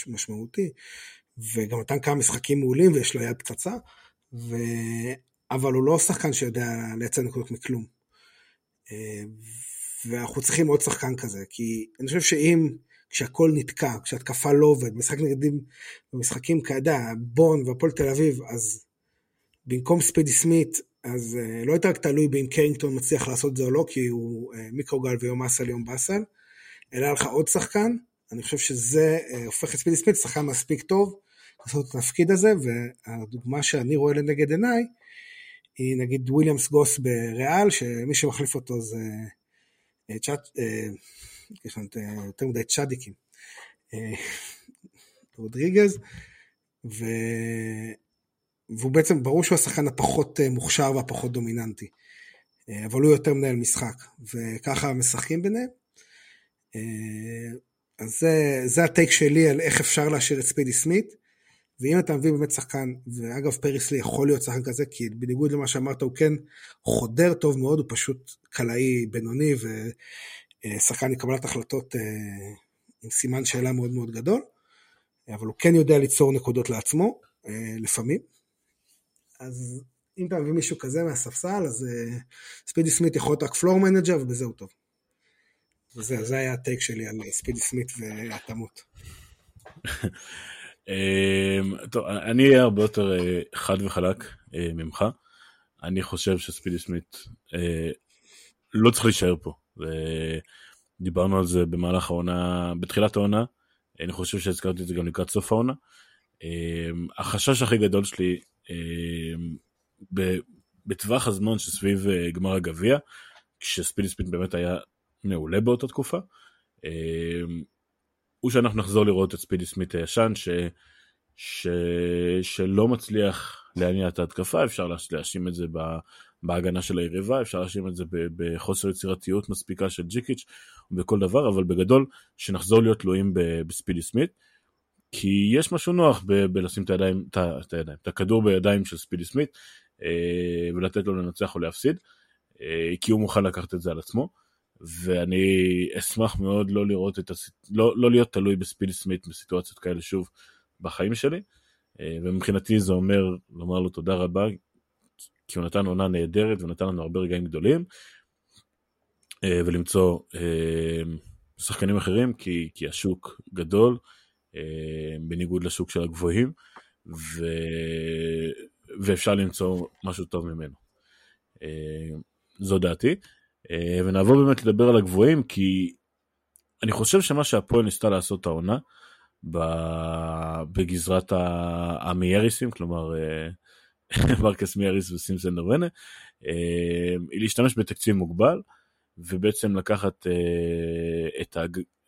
משמעותי, וגם נתן כמה משחקים מעולים ויש לו יד פצצה. ו... אבל הוא לא שחקן שיודע לייצר נקודות מכלום. אה, ואנחנו צריכים עוד שחקן כזה, כי אני חושב שאם כשהכול נתקע, כשהתקפה לא עובד, משחק נגדים במשחקים כידע, בון והפועל תל אביב, אז במקום ספידי סמית, אז אה, לא יותר רק תלוי באם קרינגטון מצליח לעשות את זה או לא, כי הוא אה, מיקרוגל ויום אסל יום באסל, אלא היה לך עוד שחקן, אני חושב שזה הופך את ספידי סמית לשחקן מספיק טוב, לעשות את התפקיד הזה, והדוגמה שאני רואה לנגד עיניי, היא נגיד וויליאמס גוס בריאל, שמי שמחליף אותו זה אה, צ'אט, אה, יש לנו יותר מדי צ'אדיקים, אה, רודריגז, ו... והוא בעצם, ברור שהוא השחקן הפחות מוכשר והפחות דומיננטי, אבל הוא יותר מנהל משחק, וככה משחקים ביניהם. אז זה, זה הטייק שלי על איך אפשר להשאיר את ספידי סמית. ואם אתה מביא באמת שחקן, ואגב פריסלי יכול להיות שחקן כזה, כי בניגוד למה שאמרת הוא כן חודר טוב מאוד, הוא פשוט קלעי בינוני ושחקן לקבלת החלטות אה, עם סימן שאלה מאוד מאוד גדול, אבל הוא כן יודע ליצור נקודות לעצמו, אה, לפעמים. אז אם אתה מביא מישהו כזה מהספסל, אז אה, ספידי סמית יכול להיות רק floor manager ובזה הוא טוב. זה היה ה take שלי על ספידי סמית והתאמות. אמ, טוב, אני אהיה הרבה יותר אה, חד וחלק אה, ממך. אני חושב שספידי סמית אה, לא צריך להישאר פה. דיברנו על זה במהלך העונה, בתחילת העונה. אני חושב שהזכרתי את זה גם לקראת סוף העונה. אמ, החשש הכי גדול שלי בטווח הזמן שסביב גמר הגביע, כשספידי סמית באמת היה מעולה באותה תקופה. הוא שאנחנו נחזור לראות את ספידי סמית הישן, ש... ש... שלא מצליח להניע את ההתקפה, אפשר להאשים את זה בהגנה של היריבה, אפשר להאשים את זה בחוסר יצירתיות מספיקה של ג'יקיץ' ובכל דבר, אבל בגדול, שנחזור להיות תלויים בספידי סמית, כי יש משהו נוח בלשים את הידיים, את, הכדור בידיים של ספידי סמית, אה, ולתת לו לנצח או להפסיד, אה, כי הוא מוכן לקחת את זה על עצמו. ואני אשמח מאוד לא לראות את הס... לא, לא להיות תלוי בספידי סמית בסיטואציות כאלה שוב בחיים שלי. אה, ומבחינתי זה אומר לומר לו תודה רבה, כי הוא נתן עונה נהדרת ונתן לנו הרבה רגעים גדולים, ולמצוא שחקנים אחרים, כי, כי השוק גדול, בניגוד לשוק של הגבוהים, ו... ואפשר למצוא משהו טוב ממנו. זו דעתי. ונעבור באמת לדבר על הגבוהים, כי אני חושב שמה שהפועל ניסתה לעשות העונה, בגזרת המייריסים, כלומר מרקס מייריס וסימסן נורנה, היא להשתמש בתקציב מוגבל, ובעצם לקחת אה, את.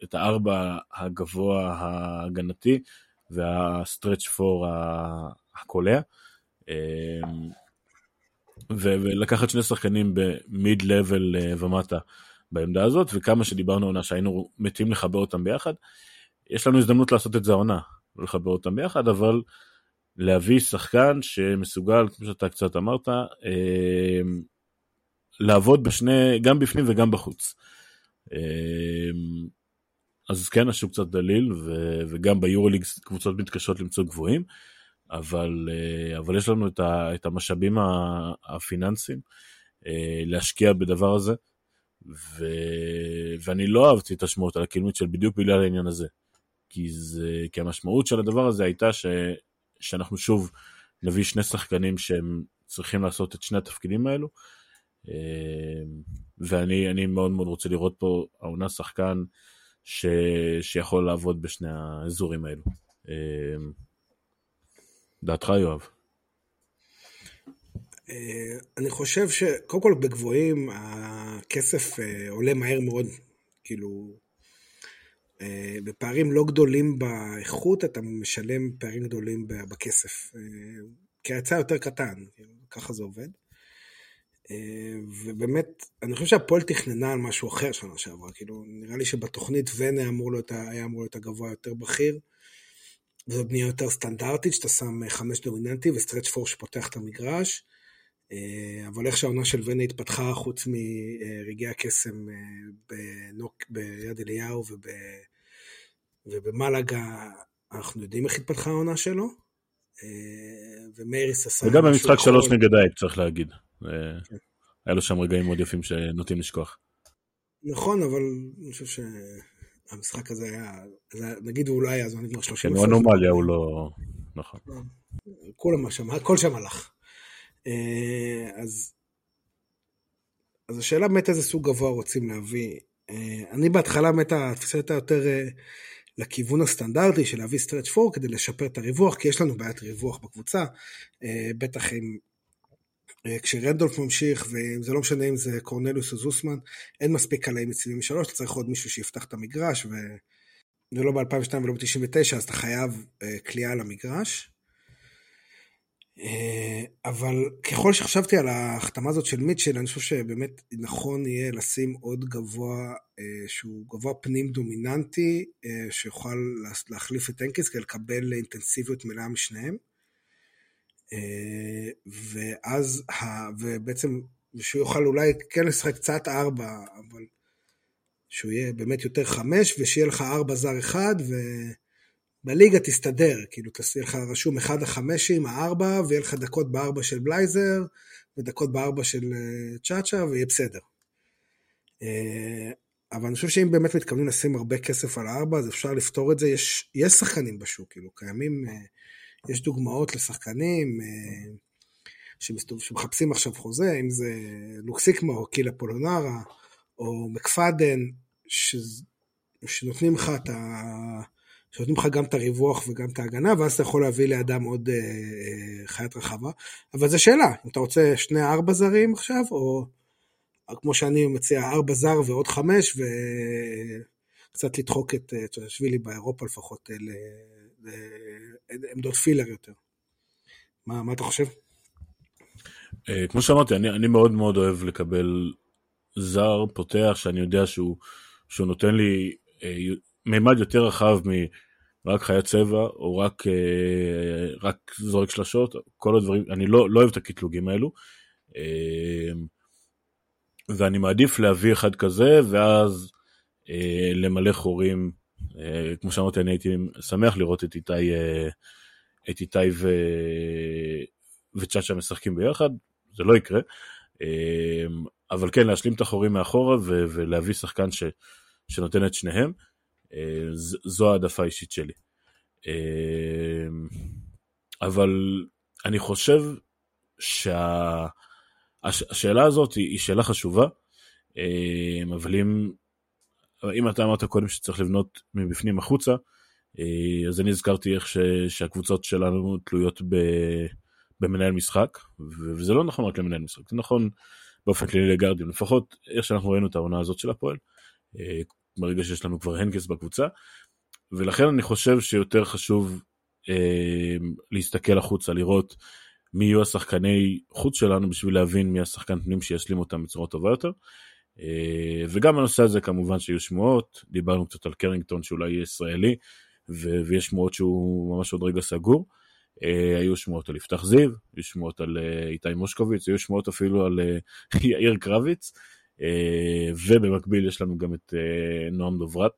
את הארבע הגבוה ההגנתי והסטרץ' פור הקולע. אה, ולקחת שני שחקנים במיד לבל אה, ומטה בעמדה הזאת, וכמה שדיברנו עונה שהיינו מתים לחבר אותם ביחד, יש לנו הזדמנות לעשות את זה העונה, לא לחבר אותם ביחד, אבל להביא שחקן שמסוגל, כמו שאתה קצת אמרת, לעבוד בשני, גם בפנים וגם בחוץ. אמ, אז כן, השוק קצת דליל, ו, וגם ביורוליג קבוצות מתקשות למצוא גבוהים, אבל, אה, אבל יש לנו את, ה, את המשאבים הפיננסיים אה, להשקיע בדבר הזה, ו, ואני לא אהבתי את השמועות על הקילמית של בדיוק בגלל העניין הזה. כי, זה, כי המשמעות של הדבר הזה הייתה ש, שאנחנו שוב נביא שני שחקנים שהם צריכים לעשות את שני התפקידים האלו, אמ, ואני מאוד מאוד רוצה לראות פה העונה שחקן ש, שיכול לעבוד בשני האזורים האלו. אמ, דעתך יואב? אה, אני חושב שקודם כל בגבוהים הכסף אה, עולה מהר מאוד, כאילו אה, בפערים לא גדולים באיכות אתה משלם פערים גדולים בכסף, כי ההיצע יותר קטן, כאילו, ככה זה עובד. אה, ובאמת, אני חושב שהפועל תכננה על משהו אחר שנה שעברה, כאילו, נראה לי שבתוכנית ונה אמור להיות, היה אמור להיות הגבוה יותר בכיר, וזו בנייה יותר סטנדרטית, שאתה שם אה, חמש דומיננטי וסטרץ' פור שפותח את המגרש, אה, אבל איך שהעונה של ונה התפתחה, חוץ מרגעי הקסם בנוק, ביד אליהו וב, ובמלאגה, אנחנו יודעים איך התפתחה העונה שלו, ומייריס עשה... וגם במשחק שלוש נגד אייק, צריך להגיד. כן. היה לו שם רגעים מאוד יפים שנוטים לשכוח. נכון, אבל אני חושב שהמשחק הזה היה, נגיד הוא לא היה, אז הוא נגמר 30 כן, הוא אנומליה, הוא לא... נכון. לא. כולם שם, הכל שם הלך. אה, אז, אז השאלה באמת איזה סוג גבוה רוצים להביא. אה, אני בהתחלה באמת התפיסה הייתה יותר אה, לכיוון הסטנדרטי של להביא סטרץ' פור כדי לשפר את הריווח, כי יש לנו בעיית ריווח בקבוצה, בטח עם אה, כשרנדולף ממשיך, וזה לא משנה אם זה קורנליוס או זוסמן, אין מספיק קלעים מציבים משלוש, אתה צריך עוד מישהו שיפתח את המגרש, ו... ולא ב-2002 ולא ב-99, אז אתה חייב כליאה אה, על המגרש. אה, אבל ככל שחשבתי על ההחתמה הזאת של מיטשל, אני חושב שבאמת נכון יהיה לשים עוד גבוה, שהוא גבוה פנים דומיננטי, שיוכל להחליף את הנקיס כדי לקבל אינטנסיביות מלאה משניהם. אה, ואז, ובעצם, שהוא יוכל אולי כן לשחק קצת ארבע, אבל שהוא יהיה באמת יותר חמש, ושיהיה לך ארבע זר אחד, ובליגה תסתדר, כאילו תעשה לך רשום אחד החמשים, הארבע, ויהיה לך דקות בארבע של בלייזר, ודקות בארבע של אה, צ'אצ'ה, ויהיה בסדר. אה, אבל אני חושב שאם באמת מתכוונים לשים הרבה כסף על הארבע, אז אפשר לפתור את זה. יש, יש שחקנים בשוק, כאילו, קיימים יש דוגמאות לשחקנים אה, שמחפשים עכשיו חוזה, אם זה לוקסיקמה או קילה פולונרה או מקפדן, ש... שנותנים לך את ה... שנותנים לך גם את הריווח וגם את ההגנה, ואז אתה יכול להביא לידם עוד אה, אה, חיית רחבה. אבל זו שאלה, אם אתה רוצה שני ארבע זרים עכשיו, או כמו שאני מציע, ארבע זר ועוד חמש, וקצת לדחוק את שבילי באירופה לפחות לעמדות פילר יותר. מה, מה אתה חושב? אה, כמו שאמרתי, אני, אני מאוד מאוד אוהב לקבל זר פותח שאני יודע שהוא, שהוא נותן לי אה, מימד יותר רחב מרק חיית צבע או רק, אה, רק זורק שלשות, כל הדברים, אני לא, לא אוהב את הקטלוגים האלו. אה, ואני מעדיף להביא אחד כזה ואז אה, למלא חורים אה, כמו שאמרתי, אני הייתי שמח לראות את איתי, אה, את איתי ו... וצ'אצ'ה משחקים ביחד. זה לא יקרה. אבל כן, להשלים את החורים מאחורה ולהביא שחקן ש, שנותן את שניהם, זו העדפה האישית שלי. אבל אני חושב שהשאלה שה... הזאת היא שאלה חשובה, אבל אם, אם אתה אמרת קודם שצריך לבנות מבפנים החוצה, אז אני הזכרתי איך ש, שהקבוצות שלנו תלויות ב, במנהל משחק, וזה לא נכון רק למנהל משחק, זה נכון באופן כללי לגרדיון, לפחות איך שאנחנו ראינו את העונה הזאת של הפועל, ברגע שיש לנו כבר הנקס בקבוצה, ולכן אני חושב שיותר חשוב אה, להסתכל החוצה, לראות מי יהיו השחקני חוץ שלנו בשביל להבין מי השחקן פנים שישלים אותם בצורה טובה יותר. אה, וגם בנושא הזה כמובן שיהיו שמועות, דיברנו קצת על קרינגטון שאולי יהיה ישראלי, ו- ויש שמועות שהוא ממש עוד רגע סגור. אה, היו שמועות על יפתח זיו, היו שמועות על אה, איתי מושקוביץ, היו שמועות אפילו על יאיר קרביץ, ובמקביל יש לנו גם את נועם דוברת,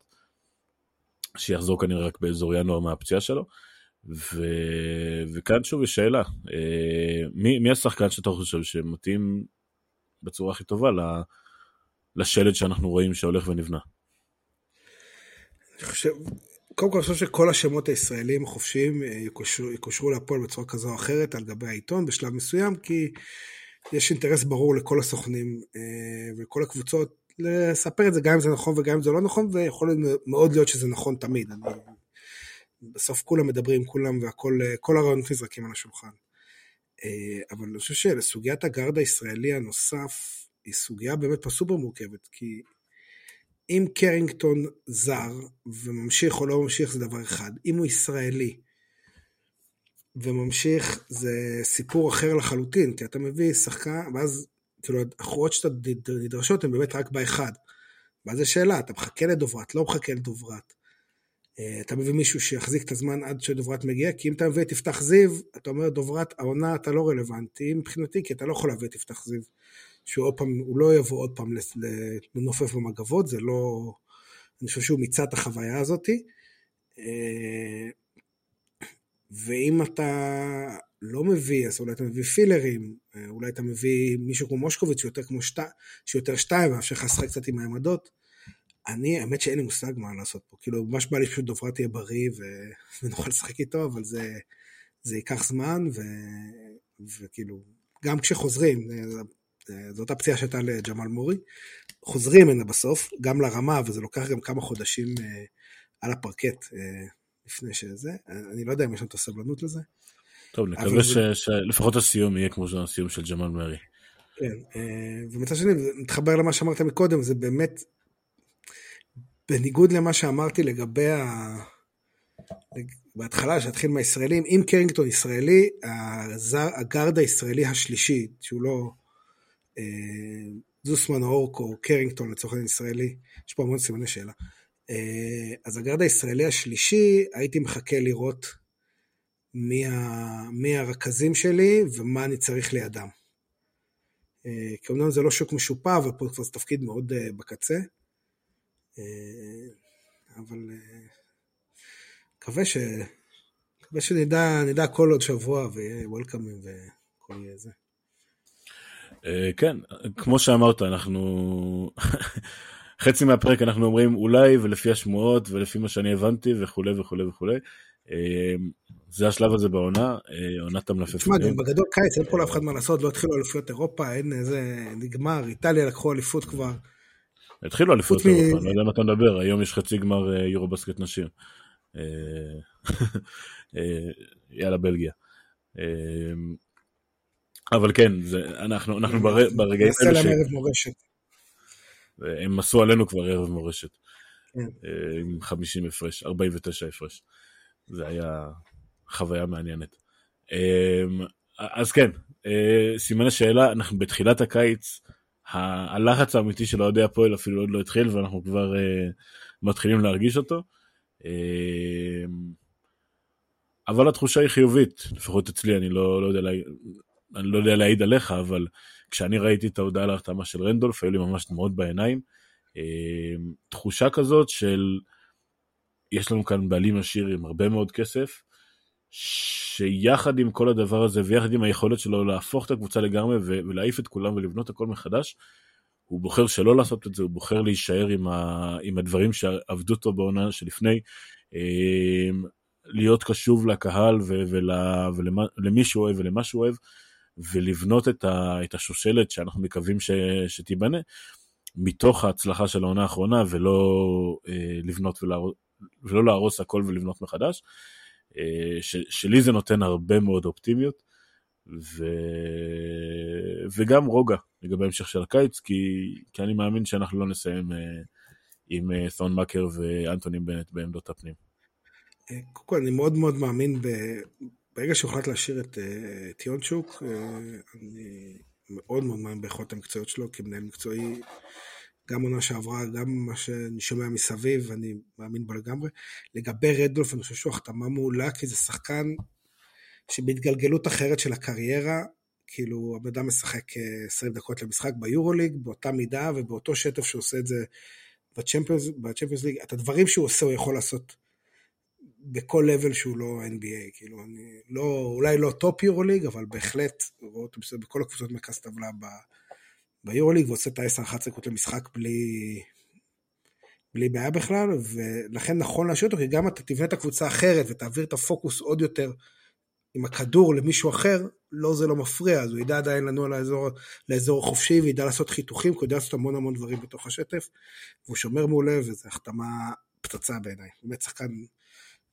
שיחזור כנראה רק באזור ינואר מהפציעה שלו. ו... וכאן שוב יש שאלה, מי, מי השחקן שאתה חושב שמתאים בצורה הכי טובה לשלד שאנחנו רואים שהולך ונבנה? אני חושב, קודם כל אני חושב שכל השמות הישראלים החופשיים אה, יקושרו להפועל בצורה כזו או אחרת על גבי העיתון בשלב מסוים, כי יש אינטרס ברור לכל הסוכנים אה, ולכל הקבוצות לספר את זה גם אם זה נכון וגם אם זה לא נכון, ויכול מאוד להיות שזה נכון תמיד. אני בסוף כולם מדברים, כולם והכל, כל הרעיונות נזרקים על השולחן. אה, אבל אני חושב שלסוגיית הגארד הישראלי הנוסף, היא סוגיה באמת פה סופר מורכבת, כי אם קרינגטון זר וממשיך או לא ממשיך זה דבר אחד, אם הוא ישראלי וממשיך זה סיפור אחר לחלוטין, כי אתה מביא שחקן, ואז כאילו החורות שאתה נדרשות הן באמת רק באחד. ואז שאלה, אתה מחכה לדוברת, לא מחכה לדוברת. אה, אתה מביא מישהו שיחזיק את הזמן עד שדוברת מגיע, כי אם אתה מביא את יפתח זיו, אתה אומר דוברת, העונה אתה לא רלוונטי מבחינתי, כי אתה לא יכול להביא את יפתח זיו, שהוא פעם, הוא לא יבוא עוד פעם לנופף במגבות, זה לא, אני חושב שהוא מיצה את החוויה הזאתי. אה, ואם אתה לא מביא, אז אולי אתה מביא פילרים, אה, אולי אתה מביא מישהו כמו מושקוביץ, שיותר כמו שתי, שיותר שתיים, מאפשר לך לשחק קצת עם העמדות. אני, האמת שאין לי מושג מה לעשות פה. כאילו, ממש בא לי פשוט דוברת תהיה בריא ו... ונוכל לשחק איתו, אבל זה, זה ייקח זמן, ו... וכאילו, גם כשחוזרים, זו אותה פציעה שהייתה לג'מאל מורי, חוזרים הנה בסוף, גם לרמה, וזה לוקח גם כמה חודשים אה, על הפרקט אה, לפני שזה. אני לא יודע אם יש לנו את הסבלנות לזה. טוב, נקווה ש... שלפחות הסיום יהיה כמו הסיום של ג'מאל מרי. כן, אה, ומצד שני, מתחבר למה שאמרת מקודם, זה באמת בניגוד למה שאמרתי לגבי ה... בהתחלה, שהתחיל מהישראלים, אם קרינגטון ישראלי, הזר, הגארד הישראלי השלישי, שהוא לא אה, זוסמן או אורקו או קרינגטון לצורך העניין ישראלי, יש פה המון סימני שאלה. אה, אז הגארד הישראלי השלישי, הייתי מחכה לראות מי, ה, מי הרכזים שלי ומה אני צריך לידם. אה, כי אמנם זה לא שוק משופע, ופה כבר זה תפקיד מאוד אה, בקצה. אה, אבל אה, מקווה ש... מקווה שנדע נדע כל עוד שבוע ויהיה וולקאמים וכל זה. אה, כן, כמו שאמרת, אנחנו... חצי מהפרק אנחנו אומרים אולי ולפי השמועות ולפי מה שאני הבנתי וכולי וכולי וכולי. זה השלב הזה בעונה, עונת המלפפונים. תשמע, גם בגדול קיץ אין פה לאף אחד מה לעשות, לא התחילו אליפויות אירופה, אין איזה, נגמר, איטליה לקחו אליפות כבר. התחילו אליפות אירופה, אני לא יודע מה אתה מדבר, היום יש חצי גמר אה, יורו בסקט נשים. אה, אה, יאללה בלגיה. אבל כן, אנחנו, אנחנו ברגעים האלה ש... ערב מורשת. הם עשו עלינו כבר ערב מורשת. כן. עם 50 הפרש, 49 הפרש. זה היה חוויה מעניינת. אז כן, סימני שאלה, אנחנו בתחילת הקיץ, הלחץ האמיתי של אוהדי הפועל אפילו עוד לא התחיל ואנחנו כבר uh, מתחילים להרגיש אותו. Uh, אבל התחושה היא חיובית, לפחות אצלי, אני לא, לא, יודע, אני לא יודע להעיד עליך, אבל כשאני ראיתי את ההודעה להחתמה של רנדולף, היו לי ממש דמעות בעיניים. Uh, תחושה כזאת של, יש לנו כאן בעלים עשיר עם הרבה מאוד כסף, שיחד עם כל הדבר הזה ויחד עם היכולת שלו להפוך את הקבוצה לגמרי ולהעיף את כולם ולבנות הכל מחדש, הוא בוחר שלא לעשות את זה, הוא בוחר להישאר עם, ה, עם הדברים שעבדו טוב בעונה שלפני, אמ, להיות קשוב לקהל ולמי שהוא אוהב ולמה שהוא אוהב, ולבנות את, ה, את השושלת שאנחנו מקווים ש, שתיבנה, מתוך ההצלחה של העונה האחרונה, ולא אה, לבנות ולהרוס, ולא להרוס הכל ולבנות מחדש. אה, ש, שלי זה נותן הרבה מאוד אופטימיות. ו... וגם רוגע לגבי המשך של הקיץ, כי, כי אני מאמין שאנחנו לא נסיים uh, עם uh, סון מקר ואנטוני בנט בעמדות הפנים. אה, קודם כל, אני מאוד מאוד מאמין ב... ברגע שהוחלט להשאיר את, את יונצ'וק, אני מאוד מאוד מאמין ביכולת המקצועיות שלו כמנהל מקצועי, גם עונה שעברה, גם מה שאני שומע מסביב, אני מאמין בו לגמרי. לגבי רדולף, אני חושב שהוא החתמה מעולה, כי זה שחקן שבהתגלגלות אחרת של הקריירה, כאילו הבן אדם משחק 20 אה, דקות למשחק ביורוליג, באותה מידה ובאותו שטף שהוא עושה את זה בצ'מפיונס ליג, את הדברים שהוא עושה הוא יכול לעשות בכל level שהוא לא NBA, כאילו אני לא, אולי לא top יורוליג, אבל בהחלט רואה אותו בכל הקבוצות מרכז טבלה ביורוליג, ועושה את ה-10-11 דקות למשחק בלי, בלי בעיה בכלל, ולכן נכון להשאיר אותו, כי גם אתה תבנה את הקבוצה אחרת ותעביר את הפוקוס עוד יותר עם הכדור למישהו אחר, לא זה לא מפריע, אז הוא ידע עדיין לנוע לאזור, לאזור החופשי וידע לעשות חיתוכים, כי הוא יודע לעשות המון המון דברים בתוך השטף, והוא שומר מעולה, וזו החתמה פצצה בעיניי. באמת שחקן,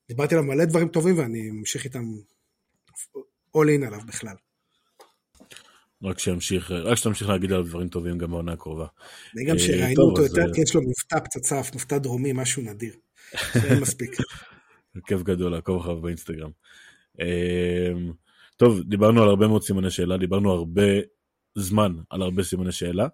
דיברתי עליו מלא דברים טובים ואני ממשיך איתם all in עליו בכלל. רק שימשיך, רק שתמשיך להגיד עליו דברים טובים גם בעונה הקרובה. וגם אה, שראיינו אותו יותר, אה, כי יש לו מבטא פצצה, מבטא דרומי, משהו נדיר. זה מספיק. כיף גדול לעקוב אחריו באינסטגרם. אמ, טוב, דיברנו על הרבה מאוד סימני שאלה, דיברנו הרבה זמן על הרבה סימני שאלה,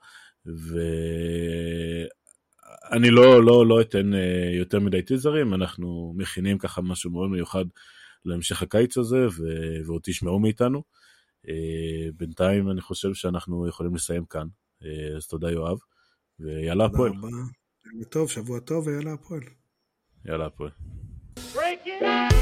ואני לא, לא, לא אתן אה, יותר מדי טיזרים, אנחנו מכינים ככה משהו מאוד מיוחד להמשך הקיץ הזה, ו... ועוד תשמעו מאיתנו. אה, בינתיים אני חושב שאנחנו יכולים לסיים כאן, אה, אז תודה יואב, ויאללה הפועל. טוב, שבוע טוב ויאללה הפועל. יאללה הפועל. Break it!